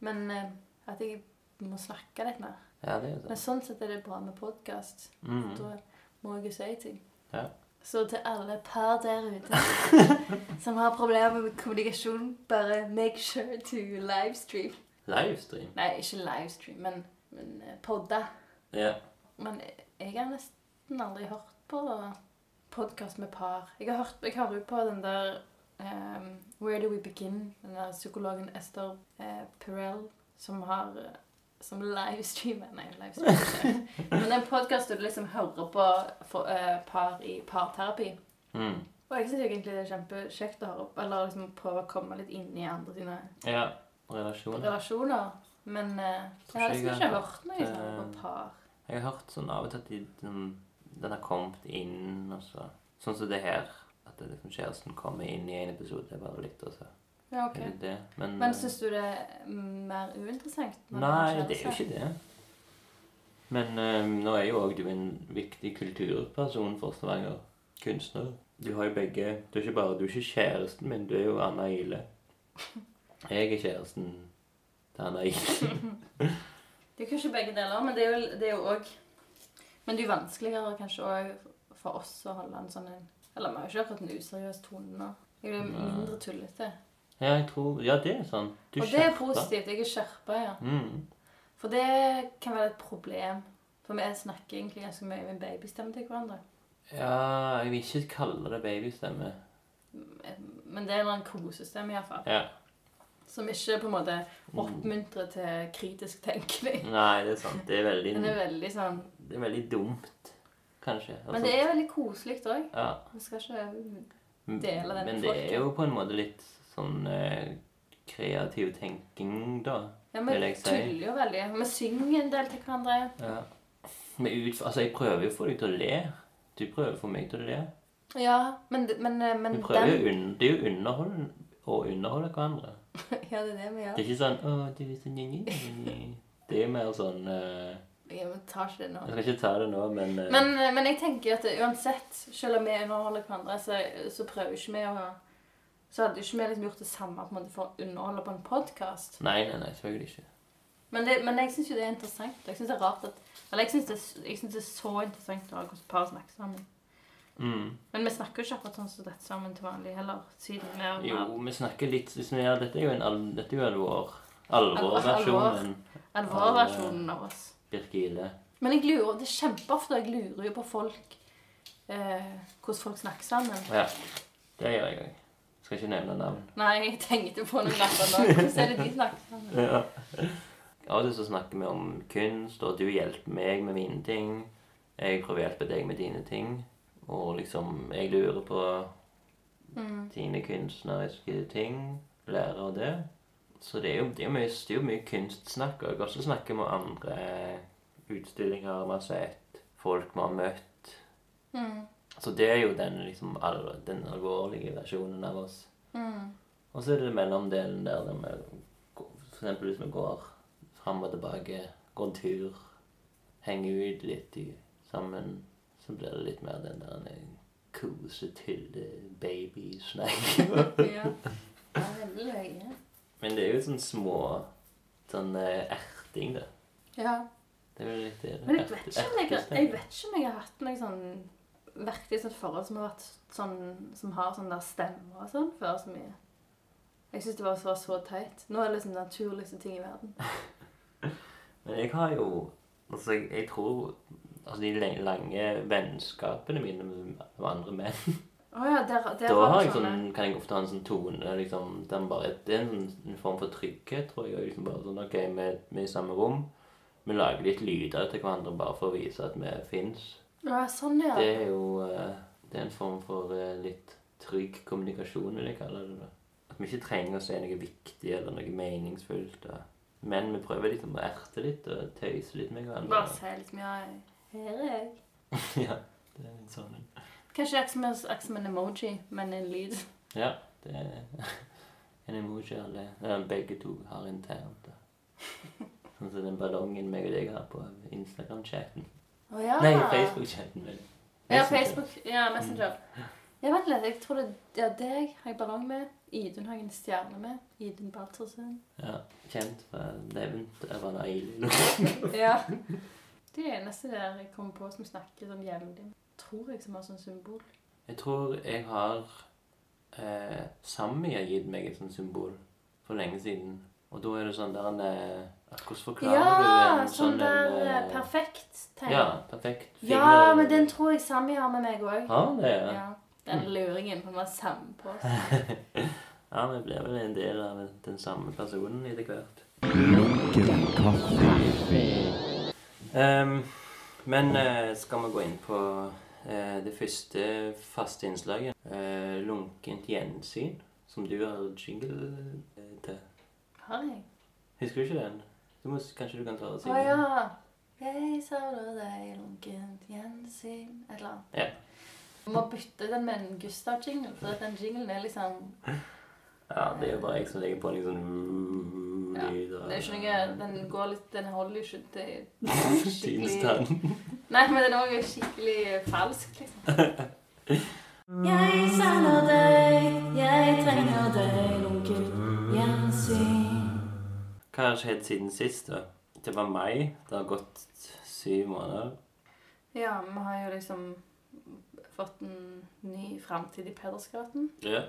Men eh, at jeg må snakke litt mer. ja, det er jo Men sånn. sett er det bra med podkast. Mm. Da må jeg jo si ting. Ja. Så til alle par der ute som har problemer med kommunikasjon, bare make sure to livestream. Livestream. Nei, ikke livestream, men, men eh, podda. Ja. Men jeg har nesten aldri hørt på podkast med par. Jeg har hørt, jeg har jo på den der um, Where Do We Begin? Den der psykologen Esther eh, Perel som har eh, som livestreamer Nei, livestreamer. Men det er en podkast du liksom hører på for, uh, par i parterapi. Mm. Og jeg syns egentlig det er kjempekjekt å høre på, eller liksom prøve å komme litt inn i andre sine Ja. Relasjoner. relasjoner. Men uh, jeg har liksom ikke hørt noe eh, på par. Jeg har hørt sånn av og til at de, den, den har kommet inn, og så Sånn som det her. At det liksom kjæresten kommer inn i en episode. Det er bare litt, og så Ja, ok. det. Men, Men eh, syns du det er mer uinteressant? Nei, det er jo ikke det. Men um, nå er jo òg du en viktig kulturperson for Stavanger. Kunstner. Du har jo begge Du er ikke bare du er ikke kjæresten min, du er jo Anna Ile. Jeg er kjæresten til Anna Ile. Det er kanskje begge deler, men det er jo- òg Men det er jo vanskeligere kanskje òg for oss å holde en sånn en Eller vi har jo ikke akkurat en useriøs tone nå. Jeg blir mindre tullete. Ja, jeg tror Ja, det er sånn. Du Og det er skjerper. positivt. Jeg er skjerpa, ja. Mm. For det kan være et problem. For vi snakker egentlig ganske mye med babystemme til hverandre. Ja, jeg vil ikke kalle det babystemme. Men det er en kosestemme iallfall. Ja. Som ikke på en måte Mm. oppmuntrer til kritisk tenkning. Nei, det er sant. Det er veldig, det er veldig sånn det er veldig dumt, kanskje. Men det er veldig koselig òg. ja. Vi skal ikke Dele den Men det er jo på en måte litt sånn eh, kreativ tenking, da. Ja, Vil vi jeg si. tuller jo veldig. Vi synger en del til hverandre. Ja. Men ut, altså, jeg prøver jo å få deg til å le. Du prøver å få meg til å le. Ja, men, men, men Vi prøver jo den un, Det er jo underhold, å underholde hverandre. Ja, det er det vi gjør. Det er ikke sånn 'Å, du er så ny-ny-ny'. Det er mer sånn eh, Ja, tar ikke det nå. Jeg skal ikke ta det nå, men, eh, Men, men jeg tenker at uansett, selv om vi underholder hverandre, så, så prøver ikke vi å Så hadde ikke vi liksom gjort det samme på en måte for å underholde på en podkast. Nei, nei, nei, selvfølgelig ikke. Men, det, men jeg syns jo det er interessant. Jeg syns det er rart at Eller jeg syns det, jeg synes det er så interessant å ha hvordan par snakker sammen. Mm. Men vi snakker jo ikke akkurat sånn som dette sammen til vanlig heller, siden vi er Jo, vi snakker litt liksom, ja, Dette er jo en al dette er jo alvor. Alvor. Alvorversjonen. alvorversjonen av oss. Birkile. Men jeg lurer, det er kjempeofte jeg lurer jo på folk eh, Hvordan folk snakker sammen. Ja, det gjør jeg òg. Skal ikke nevne navn. Nei, jeg tenkte på noen nå. Hvordan er det de snakker sammen? Ja. Av og til så snakker vi om kunst, og du hjelper meg med mine ting. Jeg prøver å hjelpe deg med dine ting. Og liksom, jeg lurer på Mm. dine kunstneriske ting. Lærer av det. Så det er jo, det er mye, det er jo mye kunstsnakk. Og jeg også snakker med andre utstillinger vi har sett. Folk vi har møtt. Mm. Så det er jo den, liksom, den alvorlige versjonen av oss. Mm. Og så er det mellomdelen der der vi For eksempel hvis vi går fram og tilbake, går en tur, henger ut litt i, sammen, så blir det litt mer den der en kosetylle babysnakk. Ja. Er veldig løye. Men det er jo sånn små sånn eh, erting, det. Ja. Det er jo litt det. Men jeg vet ikke om jeg, jeg, vet ikke om jeg har hatt noe sånn virkelig sånn forhold som har vært sånn Som har sånn der stemmer og sånn før så mye. Jeg syns det var så, så teit. Nå er det liksom den naturligste ting i verden. Men jeg har jo Altså, jeg, jeg tror Altså, de lange vennskapene mine med, med andre menn Oh ja, der, der Da har har jeg sånn, sånn, kan jeg ofte ha en sånn tone liksom, den bare, Det er en, en form for trygghet, tror jeg. Liksom bare sånn, ok, vi, vi er i samme rom. Vi lager litt lyder til hverandre bare for å vise at vi fins. Ja, sånn, ja. Det er jo eh, Det er en form for eh, litt trygg kommunikasjon, vil jeg kalle det. da. At vi ikke trenger å si noe viktig eller noe meningsfullt. Da. Men vi prøver liksom å erte litt og tøyse litt med hverandre. Bare si litt mye Her er jeg. ja, det er litt sånn. Kanskje akkurat som, en emoji, men en lyd. Ja, det er en emoji alle ja, begge to har internt. da. Sånn som den ballongen meg og deg har på Instagram-chatten. Å ja. Nei, Facebook-chatten. min. Ja, Facebook. Ja, Messenger. Ja, vent litt. Jeg tror det ja, deg har jeg ballong med. Idun har jeg en stjerne med. Idun Baltersen. Ja, kjent fra nevnt av Ailin. Ja. Det er eneste der jeg kommer på som snakker sånn jevnlig. Tror jeg som har sånn symbol. Jeg tror jeg har eh, Sammy har gitt meg et sånt symbol for lenge siden. Og da er det sånn der en eh, Hvordan forklarer Ja, du en sånn sånn der en, eh, eh, perfekt tegn. Ja, perfekt. Ja, men den tror jeg Sami har med meg òg. Har han det? Ja. Ja. Den luringen på meg sammen på oss. ja, vi blir vel en del av den samme personen etter hvert. Ehm, men uh, skal vi gå inn på uh, det første faste innslaget? Uh, lunkent gjensyn, som du har jingle eh, til. Har jeg? Husker du ikke den? Du må, kanskje du kan ta og Å synge? ja. Jeg savner deg, lunkent gjensyn Et eller annet. Ja. Du må bytte den med en Gustav-jingle, for at den jinglen er liksom Ja, det er jo bare jeg som legger på en sånn Ja, Det er jo ikke noe Den går litt Den holder jo ikke til skikkelig. Nei, men den er også skikkelig falsk, liksom. Jeg savner deg, jeg trenger deg, lunkent gjensyn. Hva har skjedd siden sist, da? Det var mai. Det har gått syv måneder. Ja, vi har jo liksom fått en ny framtid i Pedersgaten. Ja.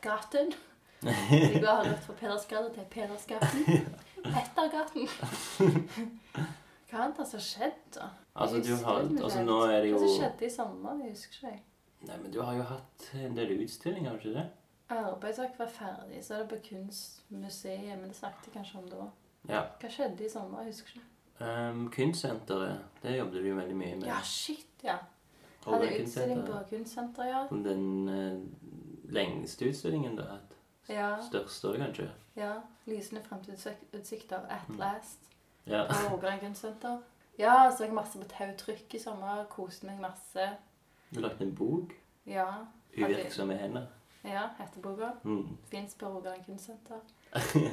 Gaten. Vi har gått fra Pedersgata til Pedersgaten. Pettergaten. Hva annet har som skjedd, da? Altså, du har Altså, nå er det jo Hva som skjedde i sommer? Jeg husker ikke. jeg. Nei, men du har jo hatt en del utstillinger, har du ikke det? Arbeidsvakt var ferdig, så er det på Kunstmuseet, men det snakket jeg kanskje om da. Ja. Hva skjedde i sommer? Jeg husker ikke. Um, kunstsenteret, det jobbet du jo veldig mye med. Ja, shit, ja. Hadde utstilling på kunstsenteret, ja. Den uh, lengste utstillingen du har hatt. Ja, Største òg, kanskje. ja. Lysende fremtidsutsikter at Mm. last. Ja. På Rogaland kunstsenter. Ja, så jeg masse på tautrykk i sommer. Koste meg masse. Du lagde en bok. Ja. Uvirksomme hender. Ja, heter boka. Mm. Fins på Rogaland kunstsenter.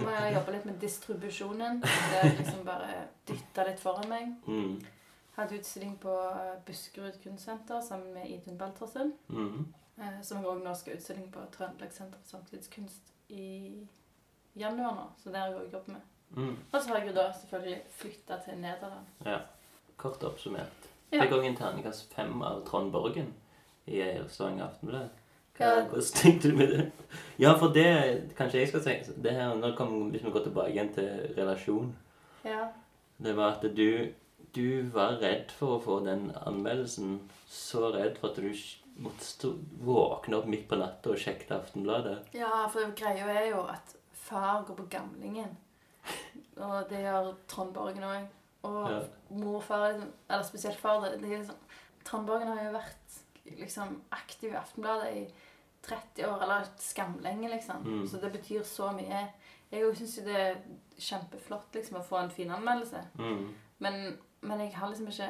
Må jeg jobbe litt med distribusjonen. Det er liksom bare dytta litt foran meg. Mm. Hadde utstilling på Buskerud kunstsenter sammen med Idun Baltersen. Mm. Eh, som jeg òg nå skal utstilling på Trøndelag Senter for samtidskunst i januar nå. Så det har jeg òg jobbet med. Mm. Og så har jeg jo da selvfølgelig flytta til Nederland. Ja. Kort oppsummert. Ja. Fikk òg en terningkast fem av Trond Borgen i Stavanger Aftenblad. Hvordan tenkte du med det? Ja, for det Kanskje jeg skal si det her, Nå kan Hvis vi går tilbake igjen til relasjon. Ja. Det var at du Du var redd for å få den anmeldelsen. Så redd for at du måtte våkne opp midt på natta og sjekke Aftenbladet. ja, for greia er jo at far går på gamlingen. Og det gjør Trond Borgen òg. Og Ja. morfar, far, eller spesielt far det, det er liksom, Trond Borgen har jo vært liksom aktiv i Aftenbladet i 30 år, eller skamlenge, liksom. Mm. Så det betyr så mye. Jeg syns jo det er kjempeflott liksom, å få en fin anmeldelse. Mm. Men, men jeg har liksom ikke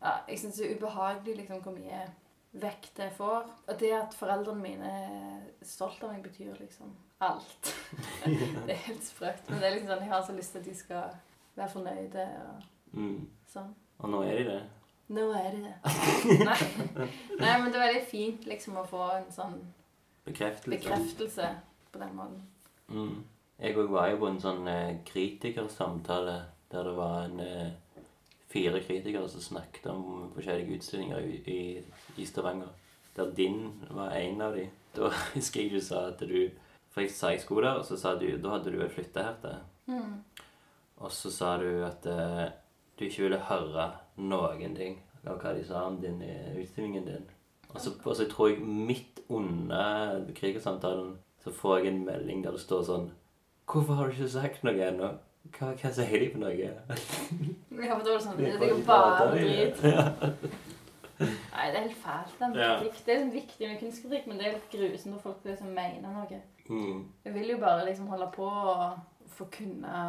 ja, Jeg syns det er ubehagelig liksom, hvor mye vekt jeg får. Og det at foreldrene mine er stolt av meg, betyr liksom alt. det er helt sprøtt. Men det er liksom sånn, jeg har så lyst til at de skal være fornøyde og Mm. sånn. Og nå er de det. Nå er de det. Nei. Nei, men det er veldig fint liksom å få en sånn Bekreftelse. bekreftelse på den måten. Mm. Jeg òg var jo på en sånn eh, kritikersamtale der det var en eh, fire kritikere som snakket om forskjellige utstillinger i, i, i Stavanger. Der din var en av de. Da husker jeg du sa at du For jeg sa jeg skulle der, og så sa du Da hadde du vel flytta her til. Mm. Og så sa du at eh, du ikke ville høre noen ting av hva de sa om din, eh, utstillingen din. Og så, og så tror jeg midt under krigersamtalen så får jeg en melding der det står sånn Hvorfor har du ikke sagt noe ennå? Hva, hva sier de for noe? Ja, for da var det sånn Det er jo bare drit. Nei, det er helt fælt. Den Ja. Det er viktig med kunstkritikk, men det er litt grusomt når folk liksom mener noe. Mm. Jeg vil jo bare liksom holde på og få kunne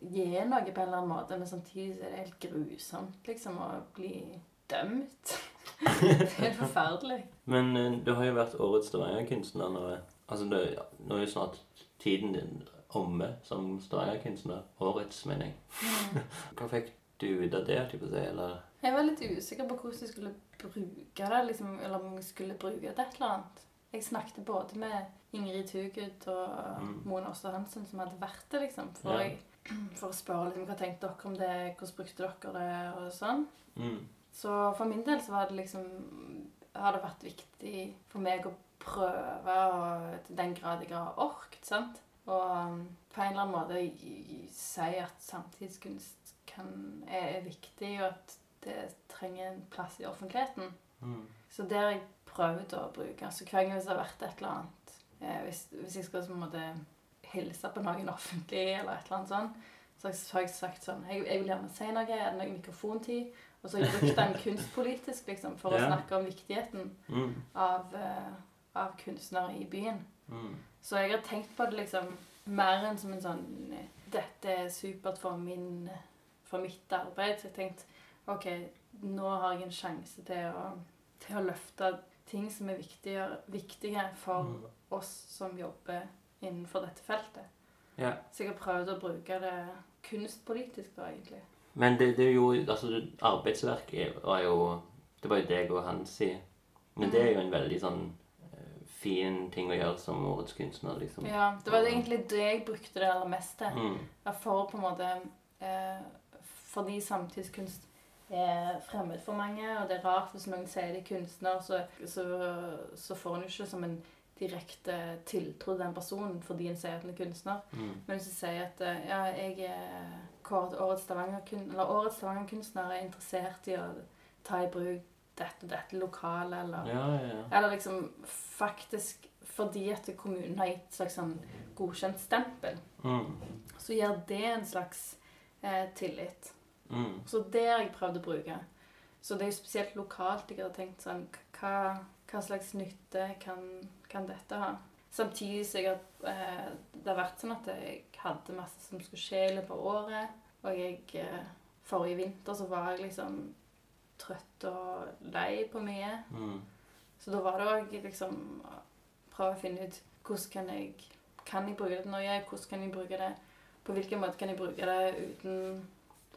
gi noe på en eller annen måte, men samtidig er det helt grusomt liksom å bli dømt. Det er helt forferdelig. Men eh, du har jo vært årets Stavanger-kunstner nå. Altså, det, nå er jo snart tiden din omme som Stavanger-kunstner. Årets, mener jeg. Mm. Hva fikk du ut av det, Type? Eller Jeg var litt usikker på hvordan jeg skulle bruke det, liksom, eller om jeg skulle bruke det til et eller annet. Jeg snakket både med Ingrid Tugud og Mm. Mona Åster Hansen, som hadde vært det, liksom, for, Ja. jeg, for å spørre liksom, hva tenkte dere om det, hvordan brukte dere det, og sånn. mm. Så for min del så var det liksom har det vært viktig for meg å prøve og til den grad jeg har orket, sant? Og um, på en eller annen måte si at samtidskunst kan, er, er viktig, og at det trenger en plass i offentligheten. Mm. Så har jeg prøvd å bruke. altså hver gang det har vært et eller annet eh, hvis, hvis jeg skal på en måte hilse på noen offentlig, eller et eller annet så har jeg- så har jeg sagt sånn Jeg, jeg vil gjerne si noe. Er det noe mikrofontid? Og så har jeg brukt den kunstpolitisk liksom, for å snakke om viktigheten Mm. av, uh, av kunstnere i byen. Mm. Så jeg har tenkt på det liksom mer enn som en sånn Dette er supert for, min, for mitt arbeid. Så jeg tenkte OK, nå har jeg en sjanse til å, til å løfte ting som er viktige, viktige for Mm. oss som jobber innenfor dette feltet. Ja. Så jeg har prøvd å bruke det kunstpolitisk, da, egentlig. Men det, det er jo Altså, Arbeidsverk var jo Det var jo deg og Hansi. Men det er jo en veldig sånn eh, fin ting å gjøre som årets kunstner, liksom. Ja, Det var egentlig det jeg brukte det aller mest til. Mm. For på en måte eh, Fordi samtidskunst er fremmed for mange, og det er rart hvis noen sier det er kunstner, så, så, så får en jo ikke som en direkte tiltro til den personen fordi en sier at en er kunstner. Mm. Men hvis du sier at eh, ja, jeg er kåret årets Stavanger-kun- eller årets Stavanger-kunstner er interessert i å ta i bruk dette og dette lokalet, eller Ja, ja, ja. eller liksom faktisk fordi at kommunen har gitt et slags sånn godkjent stempel, Mm. så gir det en slags eh, tillit. Mm. Så det har jeg prøvd å bruke. Så det er jo spesielt lokalt jeg har tenkt sånn Hva, hva slags nytte kan, kan dette ha? Samtidig så jeg eh, Det har vært sånn at jeg hadde masse som skulle skje i løpet av året. Og jeg eh, Forrige vinter så var jeg liksom trøtt og lei på mye. Mm. Så da var det òg liksom prøve å finne ut hvordan kan jeg kan jeg bruke det til noe, hvordan kan jeg bruke det, på hvilken måte kan jeg bruke det uten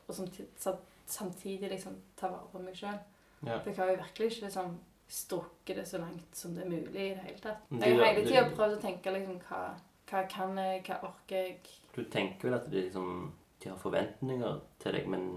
å samtidig, samtidig liksom ta vare på meg sjøl. Ja. For jeg har jo virkelig ikke liksom strukket det så langt som det er mulig i det hele tatt. Jeg har hele tida prøvd å tenke liksom hva, hva kan jeg, hva orker jeg Du tenker vel at de, liksom, de har forventninger til deg, men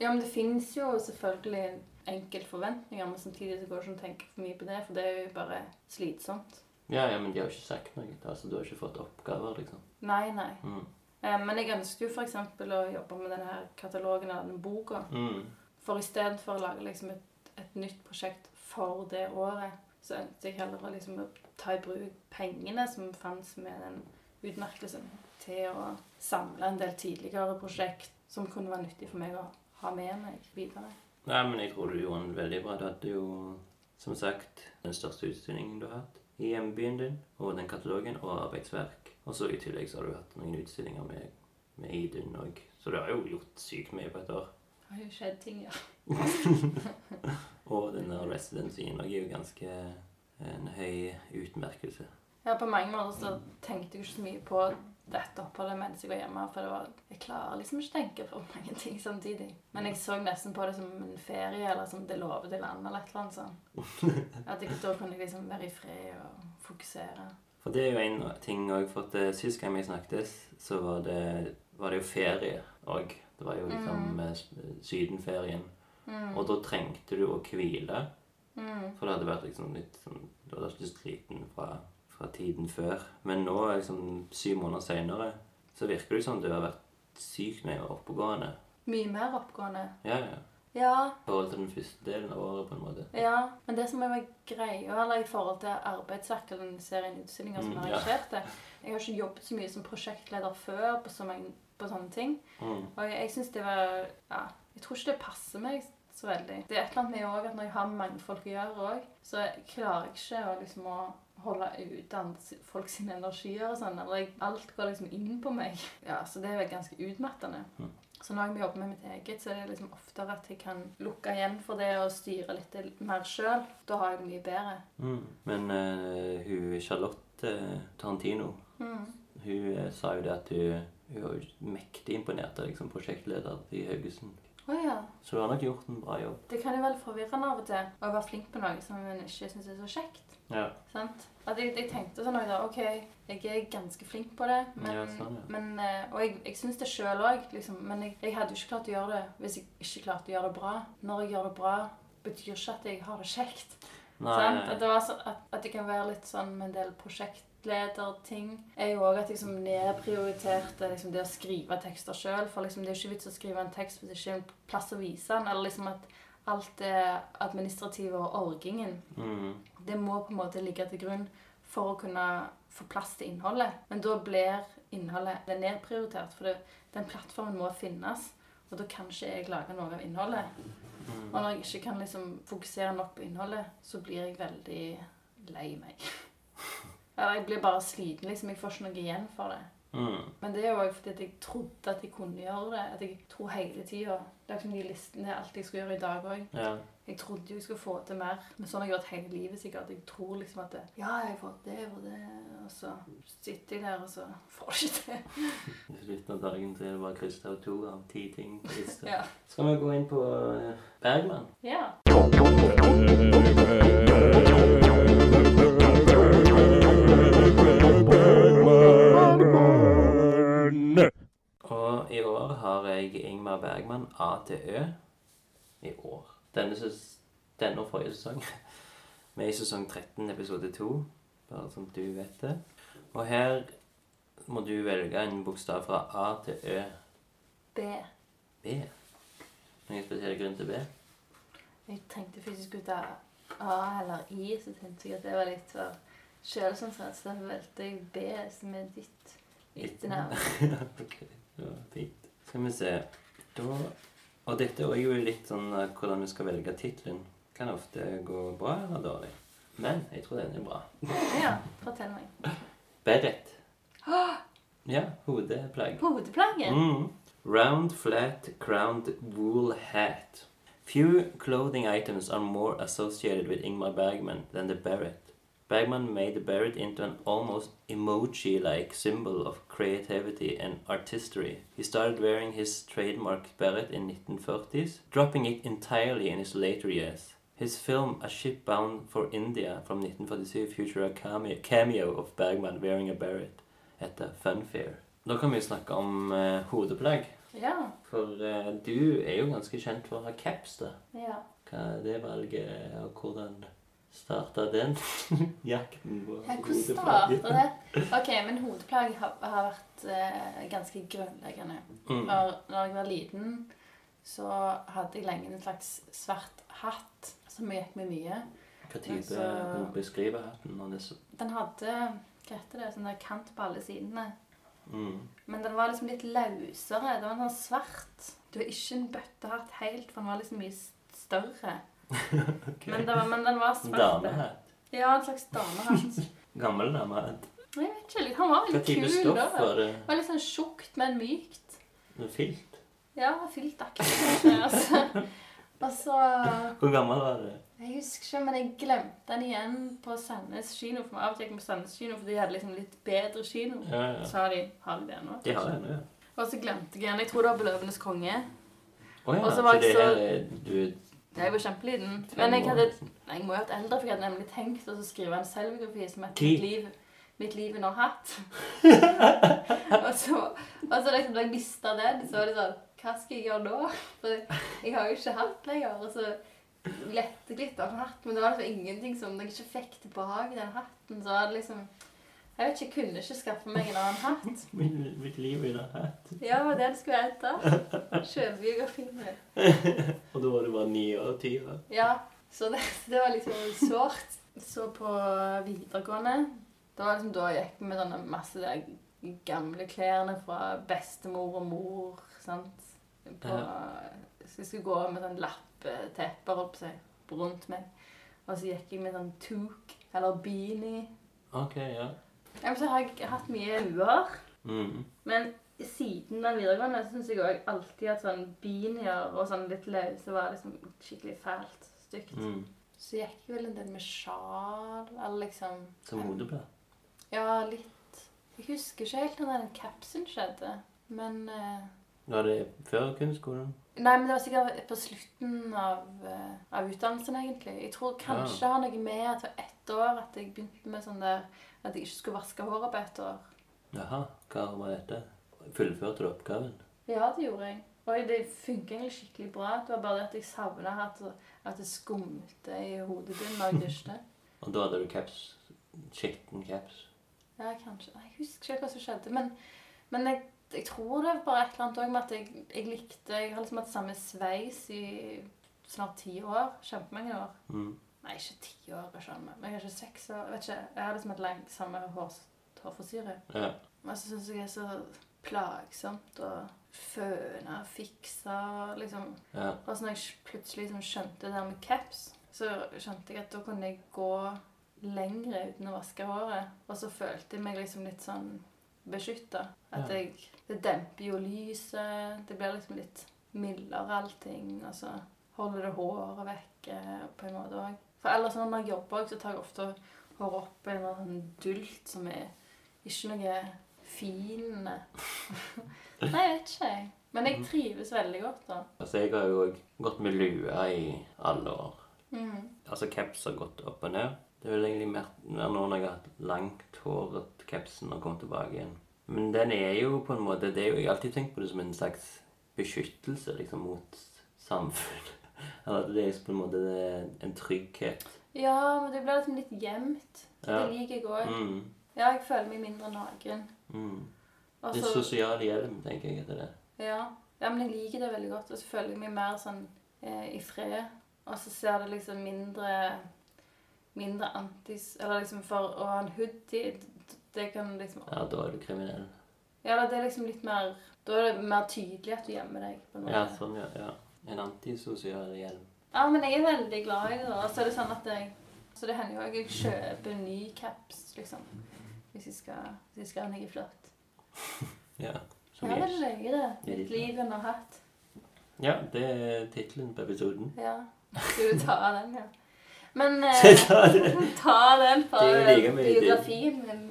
Ja, men det fins jo selvfølgelig enkelte forventninger, men samtidig så går det ikke an å tenke for mye på det, for det er jo bare slitsomt. Ja, ja, men de har jo ikke sagt noe. Altså, Du har ikke fått oppgaver, liksom. Nei, nei. Mm. Eh, Men jeg ønsker jo f.eks. å jobbe med denne katalogen av den boka. Mm. For istedenfor å lage liksom et, et nytt prosjekt for det året, så ønsket jeg heller å liksom ta i bruk pengene som fantes med den utmerkelsen, til å samle en del tidligere prosjekt som kunne være nyttig for meg å ha med meg videre. Nei, men jeg tror du gjorde den veldig bra. Du hadde jo, som sagt, den største utstillingen du har hatt i hjembyen din, og den katalogen, og arbeidsverk. Og så i tillegg så har du hatt noen utstillinger med, med Idun òg. Så du har jo gjort sykt mye på et år. Det har jo skjedd ting, ja. Og den der residencyen òg er jo ganske en høy utmerkelse. Ja, på mange måter så tenkte jeg ikke så mye på dette oppholdet mens jeg var hjemme. For det var, jeg klarer liksom ikke å tenke på mange ting samtidig. Men jeg så nesten på det som en ferie, eller som det lovede land, eller et eller annet sånt. At jeg, da kunne jeg liksom være i fred og fokusere. For det er jo en ting òg, for at eh, sist gang vi snakket, så var det, var det jo ferie òg. Det var jo liksom mm. sydenferien. Mm. Og da trengte du å hvile. Mm. For det hadde vært liksom litt sånn Du hadde vært litt sliten fra, fra tiden før. Men nå, liksom syv måneder seinere, så virker det som du har vært sykt mye oppegående. Mye mer oppgående. Ja, ja. Ja, I forhold til den første delen av året, på en måte. ja. Men det som er greia, eller i forhold til arbeidsserkelen, serien utstillinger som Mm, har ja. arrangert det Jeg har ikke jobbet så mye som prosjektleder før på, så mange, på sånne ting. Mm. Og jeg, jeg synes det var Ja, jeg tror ikke det passer meg så veldig. Det er et eller annet med også at når jeg har mange folk å gjøre òg, så klarer jeg ikke å liksom å holde ute folk sine energier og sånn. Eller alt går liksom inn på meg. Ja, Så det er ganske utmattende. Mm. Så når jeg jobber med mitt eget, så er det liksom oftere at jeg kan lukke igjen for det og styre litt mer sjøl. Da har jeg det mye bedre. Mm. Men uh, hun Charlotte eh, Tarantino, Mm. hun eh, sa jo det at hun, hun var mektig imponert av liksom, prosjektleder i Haugesund. Å ja. Så du har nok gjort en bra jobb. Det kan jo være forvirrende av og til å være flink på noe som en ikke syns er så kjekt. Ja. Sant? At jeg, jeg tenkte sånn da, OK, jeg er ganske flink på det, men, Ja, sånn, ja. men eh, Og jeg, jeg syns det sjøl òg, liksom. Men jeg, jeg hadde jo ikke klart å gjøre det hvis jeg ikke klarte å gjøre det bra. Når jeg gjør det bra, betyr ikke at jeg har det kjekt. Nei, Sant? At, det var så, at, at det kan være litt sånn med en del prosjektlederting, er jo òg at jeg liksom nedprioriterte liksom det å skrive tekster sjøl. For liksom, det er jo ikke vits å skrive en tekst hvis det ikke er plass å vise den. Eller liksom at alt det administrative og orgingen mm. det må på en måte ligge til grunn for å kunne få plass til innholdet. Men da blir innholdet det er nedprioritert, for det, den plattformen må finnes. Og da kan ikke jeg lage noe av innholdet. Og når jeg ikke kan liksom fokusere nok på innholdet, så blir jeg veldig lei meg. Eller jeg blir bare sliten, liksom. Jeg får ikke noe igjen for det. Mm. Men det er jo òg fordi at jeg trodde at jeg kunne gjøre det. At jeg tror hele tida. Det er liksom de listene, er alt jeg skulle gjøre i dag òg. Ja. Jeg trodde jo jeg skulle få til mer, men sånn har jeg gjort hele livet sikkert. Jeg tror liksom at det, Ja, jeg har fått det og det, og så sitter jeg der, og så får jeg ikke det. I slutten av dagen så er det bare krysset av to av ti ting på lista. Ja. Skal vi gå inn på eh, Bergman? ja. jeg Ingmar Bergman A til Ø. I år. Denne, denne og forrige sesong. Vi er i sesong 13, episode 2, bare som du vet det. Og her må du velge en bokstav fra A til Ø. B. B. Noen spesiell grunn til B? Jeg tenkte fysisk ut av A eller I, så tenkte jeg at det var litt for selvsentrert, så derfor valgte jeg B, som er ditt etternavn. okay. var fint. Skal vi se. Da Og dette er jo litt sånn eh, hvordan vi skal velge tittelen. Kan ofte gå bra eller dårlig. Men jeg tror den er bra. Ja, fortell meg. Beret. Ja, hodeplagg. Hodeplagget? Mm. Round, flat, crowned wool hat. Few clothing items are more associated with Ingmar Bergman than the beret. Bergman made the buried into an almost emoji-like symbol of creativity and artistry. He started wearing his trademark beret in 1940s, dropping it entirely in his later years. His film A Ship Bound for India from 1947 featured a cameo, cameo of Bergman wearing a beret etter Funfair. Da kan vi snakke om uh, hodeplagg. Ja. For uh, du er jo ganske kjent for å ha caps, da. ja. Hva er det valget, og hvordan starta den jakten på Ja, Hvordan starter det? Ok, men hodeplagg har, har vært eh, ganske grunnleggende. Mm. For når jeg var liten, så hadde jeg lenge en slags svart hatt som gikk med mye. Hva type hun beskriver hatten? Når det så, Den hadde hva heter det, sånn der kant på alle sidene. mm. Men den var liksom litt løsere. Den var sånn svart. Det var ikke en bøttehatt helt, for den var liksom mye større. Ok. Men, det var, men den var svart. Damehatt. Ja, en slags damehatt. Gammel damehatt. Jeg vet ikke, litt- Han var Hva veldig type kul stoff da. var det? Det var litt sånn tjukt, men mykt. Filt? Ja, filtaktig. Altså. Og så Hvor gammel var det? Jeg husker ikke, men jeg glemte den igjen på Sandnes kino. For av og til på Sandnes kino, for de hadde liksom litt bedre kino. Ja, ja. Så har de, har de det nå. De har det ennå, ja. Og så glemte jeg igjen. Jeg tror det var 'Beløvenes konge'. Å ja, Og så så var det så- er du jeg var kjempeliten. Men jeg hadde jeg må jo ha vært eldre, for jeg hadde nemlig tenkt å skrive en selvbiografi som het Mitt liv, mitt liv under hatt. og så, og så liksom, da jeg mista den, så var det sånn Hva skal jeg gjøre nå? For jeg har jo ikke hatt lenger. Og så lette litt av en hatt, men det var liksom ingenting som jeg ikke fikk tilbake den hatten. Så var det liksom Jeg vet ikke, kunne ikke skaffe meg en annen hatt. Mitt, liv i under hatt. Ja, det var det det skulle hete. Sjøbiografien min. Og da var du bare ni år, ti år. Ja, så det, det var liksom sårt. Så på videregående Da var liksom da jeg gikk med sånne masse de gamle klærne fra bestemor og mor. sant? På, så jeg skulle gå med sånn lappetepper opp seg, rundt meg. Og så gikk jeg med sånn toque eller beanie. Ok, ja. Ja, men så har jeg hatt mye uer. Mm. Men siden den videregående så syns jeg òg alltid at sånn binier og sånn litt løse var liksom skikkelig fælt. Stygt. Mm. Så gikk jeg vel en del med sjal, eller liksom Som hodeplagg. Ja, litt. Jeg husker ikke helt når den capsen skjedde, men eh, Var det før kunstskolen? Nei, men det var sikkert på slutten av, eh, av utdannelsen, egentlig. Jeg tror kanskje det har noe med at var ett år at jeg begynte med sånn der At jeg ikke skulle vaske håret på ett år. Jaha, hva var dette? Fullførte du oppgaven? Ja, det gjorde jeg. Og det funka egentlig skikkelig bra. Det var bare det at jeg savna at, at det skumte i hodebunnen når jeg dusjte. Og da hadde du caps? Skitten caps? Ja, kanskje. Jeg husker ikke hva som skjedde. Men, men jeg, jeg tror det bare et eller annet også med at jeg, jeg likte Jeg har liksom hatt samme sveis i snart ti år. Kjempemange år. Mm. Nei, ikke ti år, jeg skjønner. Men kanskje seks år. Jeg vet ikke. Jeg har liksom et langt samme hår, hårfrisyre. Ja. Men så syns jeg det er så plagsomt å føne fikse liksom ja. Og så når jeg plutselig liksom skjønte det der med caps, så skjønte jeg at da kunne jeg gå lengre uten å vaske håret. Og så følte jeg meg liksom litt sånn beskytta. At Ja. jeg Det demper jo lyset. Det blir liksom litt mildere allting. Og så holder det håret vekke på en måte òg. For ellers når jeg jobber, så tar jeg ofte håret opp i en sånn dult som er ikke noe fin Nei, jeg vet ikke. jeg. Men jeg trives veldig godt, da. Altså, jeg har jo òg gått med lue i alle år. Mm. Altså, caps har gått opp og ned. Det er vel egentlig mer, mer nå når jeg har hatt langt hår at capsen har kommet tilbake igjen. Men den er jo på en måte det er jo, Jeg har alltid tenkt på det som en slags beskyttelse liksom mot samfunnet. Eller at det er på en måte en trygghet. Ja, men det blir liksom litt gjemt. Ja. Det liker jeg òg. Mm, Ja, jeg føler meg mindre naken. mm. Og Det så- sosiale hjelm, tenker jeg etter det. ja. ja, men jeg liker det veldig godt. Og så føler jeg meg mer sånn eh, i fred. Og så ser det liksom mindre Mindre antis Eller liksom for å ha en hoodie, det kan liksom Ja, da er du kriminell. Ja, det er liksom litt mer Da er det mer tydelig at du gjemmer deg. på noe. Ja, sånn, ja. ja. En antisosial hjelm. Ja, men jeg er veldig glad i det. da. Så er det sånn at jeg Så det hender jo at jeg kjøper ny caps, liksom. Hvis jeg skal, hvis jeg skal ha noe flott. Ja. Som Ja, det er løye, det. Mitt liv under hatt. ja, det er tittelen på episoden. Ja. Skal du ta den, ja? Men eh, Ta den fra like biografien min.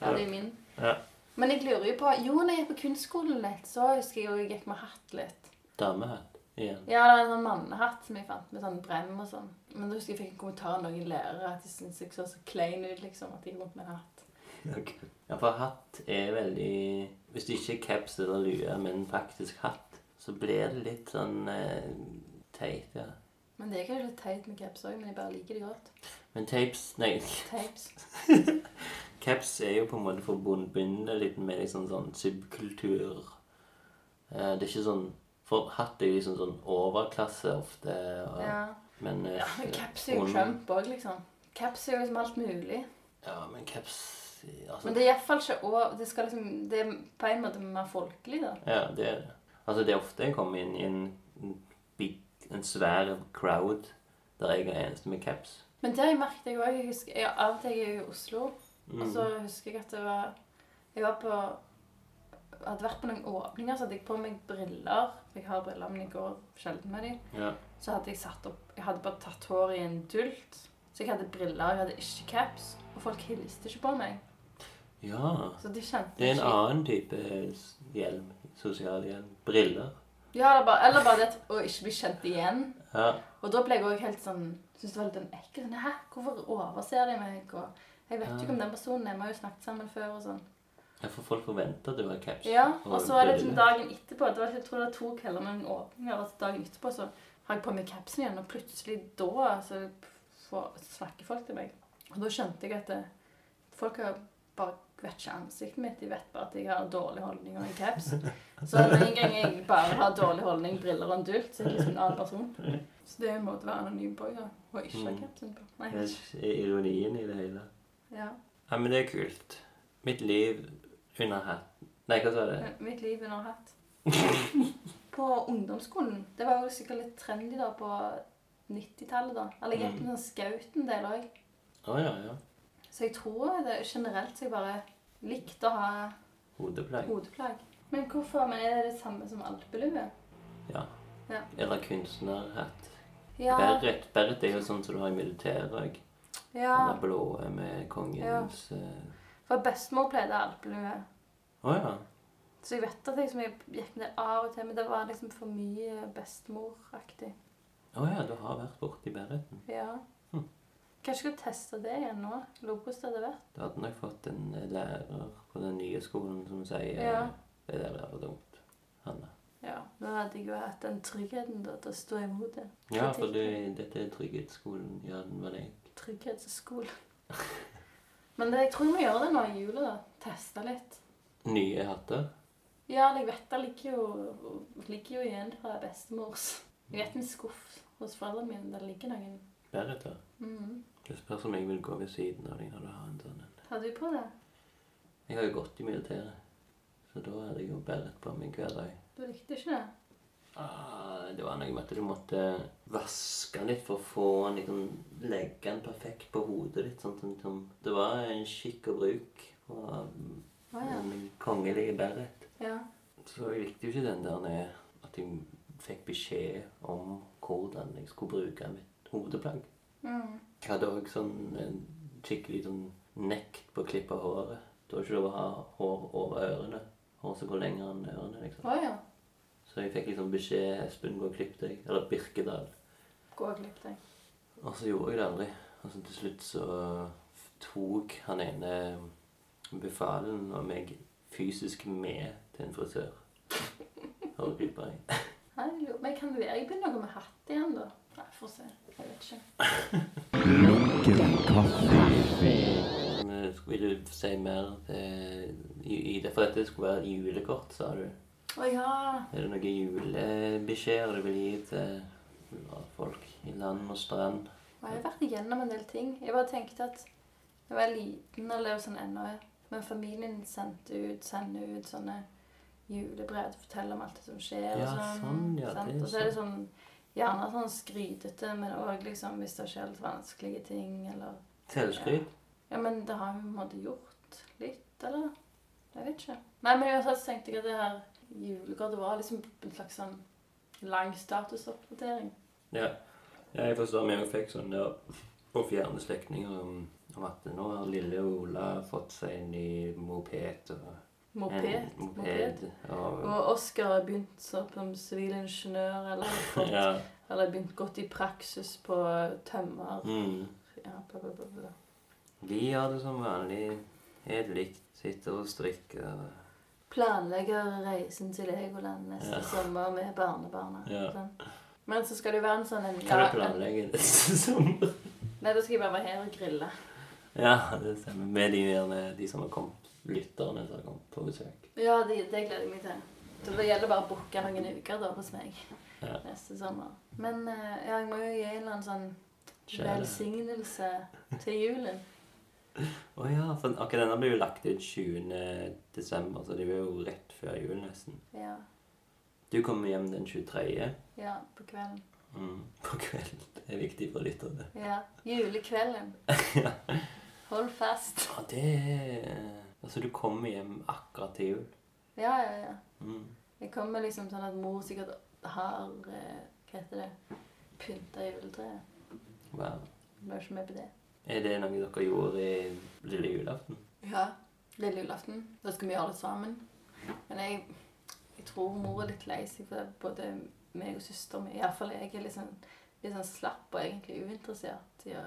Ja, det er min. Ja. Men jeg lurer jo på Jo, når jeg gikk på kunstskolen litt, så husker jeg jo jeg gikk med hatt litt. Damehatt igjen. Ja, det var en sånn mannehatt som jeg fant, med sånn brem og sånn. Men da husker jeg fikk en kommentar av noen lærere at de syntes jeg så så klein ut, liksom, at jeg gikk rundt med en hatt. Ok. Ja, for hatt er veldig Hvis det ikke er caps eller lue, men faktisk hatt, så blir det litt sånn eh, teit, ja. Men det er kanskje litt teit med caps òg, men jeg bare liker det godt. Men tapes Nei, Tapes. caps er jo på en måte forbundet litt med liksom sånn subkultur. Eh, det er ikke sånn For hatt er liksom sånn overklasse ofte, og, Ja. men eh, ja men caps er jo under- Trump òg, liksom. Caps er jo liksom alt mulig. Ja, men caps altså, Men det er iallfall ikke over... Det skal liksom Det er på en måte mer folkelig, da. Ja, det er det. Altså, det er ofte jeg kommer inn i en, en, svær crowd der jeg er eneste med caps. Men det har jeg merket jeg òg. Jeg Av og til er i Oslo, Mm. og så husker jeg at det var Jeg var på hadde vært på noen åpninger, så hadde jeg på meg briller. Jeg har briller, men jeg går sjelden med dem. Ja. Så hadde jeg satt opp Jeg hadde bare tatt hår i en dult. Så jeg hadde briller, jeg hadde ikke caps. Og folk hilste ikke på meg. ja. Så de kjente Det er en ikke annen type hjelm. Sosial hjelm. Briller. Ja, eller bare, eller bare det å ikke bli kjent igjen. Ja. Og da ble jeg òg helt sånn Syns det var litt sånn ekkel Sånn, Hæ, hvorfor overser de meg? Og jeg vet jo ikke om den personen er. Vi har jo snakket sammen før og sånn. ja, for folk forventer at du har caps. Ja, og så var det liksom dagen etterpå det var, Jeg tror det tok heller en åpninger. Og dagen etterpå så har jeg på meg capsen igjen, og plutselig da så får, snakker folk til meg. Og da skjønte jeg at det, folk har bare vet ikke ansiktet mitt. De vet bare at jeg har dårlig holdning og en caps. Så en gang jeg bare har dårlig holdning, briller og en dult, så er jeg liksom en annen person. Så det er en måte å være anonym på, ja. Og ikke ha Mm. capsen på. Nei. Det er ironien i det hele. Ja. Ja, men det er kult. Mitt liv under hatt. Nei, hva sa du? Mitt liv under hatt. På ungdomsskolen. Det var jo sikkert litt trendy da på 90-tallet. da. Eller jeg gikk med sånn skaut en del òg. Å ja, ja. Så jeg tror det generelt så jeg bare likte å ha Hodeplagg. hodeplagg. Men hvorfor? Men Er det det samme som alpelue? Ja. Ja. Eller kunstnerhatt. Ja. Beret. Beret er jo sånn som du har i militæret òg. ja. Den blå med kongens ja. For bestemor pleide alpelue. Å ja. Så jeg vet at jeg, jeg gikk med det av og til, men det var liksom for mye bestemoraktig. Å ja, du har vært borti bereten. Ja. Hm. Kanskje jeg skulle teste det igjen nå? Lurer på hvordan det hadde vært. Du hadde nok fått en eh, lærer på den nye skolen som sier Ja. Det der er dumt. Hanne. Ja, Nå hadde jeg jo hatt den tryggheten da, til å stå imot det. Ja, for det, dette er trygghetsskolen. Ja, den var det. Trygghetsskolen. Men det, jeg tror vi må gjøre det nå i jula, da. Teste litt. Nye hatter. Ja, jeg vet det ligger jo, ligger jo igjen fra bestemors. Jeg vet en skuff hos foreldrene mine der det ligger noen. Bereter. Mhm. Det spørs om jeg vil gå ved siden av deg når du har en sånn en. Tar du på det? Jeg har jo gått i militæret, så da hadde jeg jo beret på meg hver dag. Du likte ikke det? Ah, det var noe med at du måtte vaske den litt for å få den liksom Legge den perfekt på hodet ditt. Sånn, sånn, sånn. det var en skikk og bruk på um, Å ja. en kongelig beret. Ja. Så jeg likte jo ikke den der nede, at jeg fikk beskjed om hvordan jeg skulle bruke mitt hodeplagg. Mm. Jeg hadde òg sånn en skikkelig sånn nekt på å klippe håret. Du har ikke lov å ha hår over ørene. Hår som går lenger enn ørene. liksom. Oh, ja. Så jeg fikk liksom beskjed Espen, gå og klipp deg. Eller Birkedal. Gå og klipp deg. Og så gjorde jeg det aldri. Og så til slutt så tok han ene befalen og meg fysisk med til en frisør. Jo, Men kan det være jeg begynner gå med hatt igjen, da? Nei, får se. Ikke. Lunken kaffe. Vil du si mer i, det? For dette skulle være julekort, sa du. Å ja. Er det noen julebeskjeder du vil gi til folk i land og strand? Jeg har vært igjennom en del ting. Jeg bare tenkte at jeg var liten, og lever sånn ennå, men familien sendte ut, sender ut sånne julebrev. Fortelle om alt det som skjer. og sånn, sånn, ja, det er Og så er det sånn Gjerne sånn skrytete, men òg liksom hvis det skjer litt vanskelige ting, eller Selvskryt. Ja, men det har vi på en måte gjort litt, eller? Jeg vet ikke. Nei, men uansett tenkte jeg at det her julekortet var liksom en slags sånn lang statusoppdatering. Ja. ja, jeg forstår vi også fikk sånn der på fjerne slektninger om, om at nå har lille Ola fått seg en ny moped. Og Moped. Moped. Og, Og Oskar har begynt som sivilingeniør, eller, ja. eller begynt godt i praksis på tømmer. Mm. Ja, bla, bla, bla. Vi har det som vanlig. Helt likt. Sitter og strikker. Planlegger reisen til Legoland neste Ja. sommer med barnebarna. Ja. Sånn. Men så skal det jo være en sånn en, Kan du planlegge neste sommer? Nei, da skal jeg bare være her og grille. Ja, det stemmer. Med de, de som har kommet. Lytterne som kommer på besøk. Ja, det, det gleder jeg meg til. Det gjelder bare å booke noen uker da hos meg Ja. neste sommer. Men eh, ja, jeg må jo gi en eller annen sånn velsignelse til julen. Å ja, for akkurat denne blir jo lagt ut 20. desember, så det blir jo rett før jul nesten. Ja, Du kommer hjem den 23. ja, på kvelden. Mm, på kvelden. Det er viktig for lytterne. Ja, julekvelden. Hold fast. Ja, det er Altså, du kommer hjem akkurat til jul. Ja, ja, ja. Mm. Jeg kommer liksom sånn at mor sikkert har eh, Hva heter det? Pynta juletreet. Wow. Jeg var ikke med på det. Er det noe dere gjorde i lille julaften? Ja. Lille julaften. Da skal vi gjøre det sammen. Men jeg, jeg tror mor er litt lei seg for. Både meg og søster mi. Iallfall jeg er litt sånn, litt sånn slapp og egentlig uinteressert i å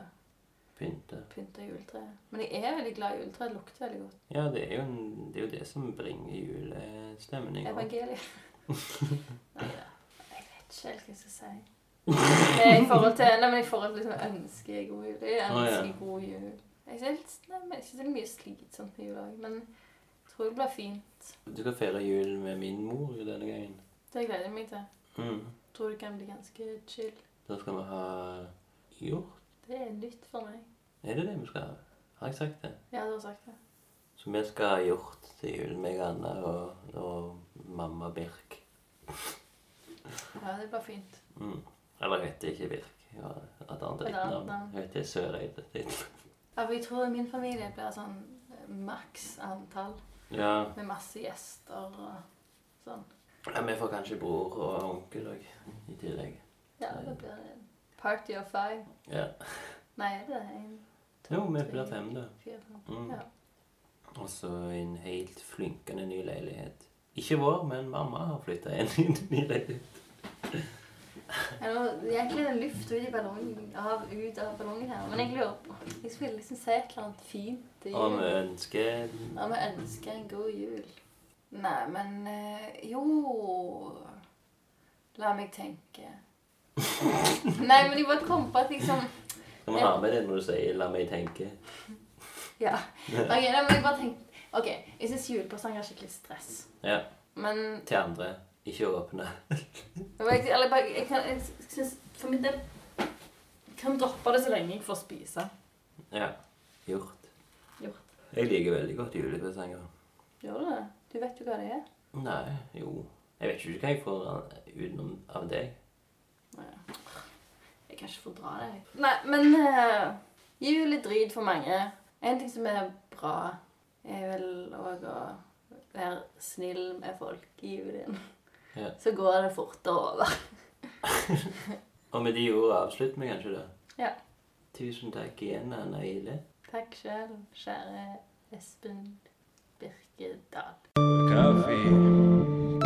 Pynte? pynte juletreet. Men jeg er veldig glad i juletreet. Det lukter veldig godt. Ja, det er jo, en, det, er jo det som bringer julestemning. Evangeliet. Nei da. Jeg vet ikke helt hva jeg skal si. Nei, I forhold til, nei, men i forhold til liksom, ønsker jeg god jul. Jeg Å, ja. ønsker god jul. Jeg synes, nei, men ikke så er mye slitsomt med jul òg, men jeg tror det blir fint. Du skal feire jul med min mor denne gangen. Det gleder jeg meg til. Mm. Tror det kan bli ganske chill. Da skal vi ha hjort. Det er nytt for meg. Er det det vi skal ha? Har jeg sagt det? Ja, du har sagt det. Så vi skal ha hjort til jul, meg og Anna og, og mamma Birk. Ja, det blir fint. Mm. Eller heter ikke Birk. Ja, et annet Et etternavn. heter Søreide. Ja, for jeg tror min familie blir sånn eh, maks antall, Ja. med masse gjester og sånn. ja, vi får kanskje bror og onkel òg i tillegg. Ja, det blir en party of five. Ja. Nei, er det en, Jo, vi blir fem, da. fire, fem. Mm. Ja. Og så en helt flynkende ny leilighet. Ikke vår, men mamma har flytta inn i en ny leilighet. Eller, egentlig er det luft ut, i ballongen, av, ut av ballongen her. Men jeg lurer på Jeg skulle liksom se et eller annet fint til Og vi ønsker Ja, vi ønsker en god jul. Nei, men eh, Jo La meg tenke. Nei, men jeg bare kom på at liksom Du må ha med det når du sier 'la meg tenke'? Ja. Ok, nei, men jeg bare tenkte Ok, jeg syns julepresanger er skikkelig stress. Ja. Men Til andre. Ikke åpne. Jeg, eller bare, jeg, kan, jeg synes for min del jeg kan droppe det så lenge jeg får spise. Ja. Gjort. Gjort. Jeg liker veldig godt julepresanger. Gjør du det? Du vet jo hva det er. Nei, jo Jeg vet ikke hva jeg får utenom av deg. Jeg kan ikke fordra det. Nei, men uh, gir jo litt drit for mange. En ting som er bra, er vel òg å være snill med folk i julen. Ja. Så går det fortere over. Og med de ordene avslutter vi kanskje, da. Ja. Tusen takk igjen, Anna Ile. Takk sjøl, kjære Espen Birkedal. Kaffe.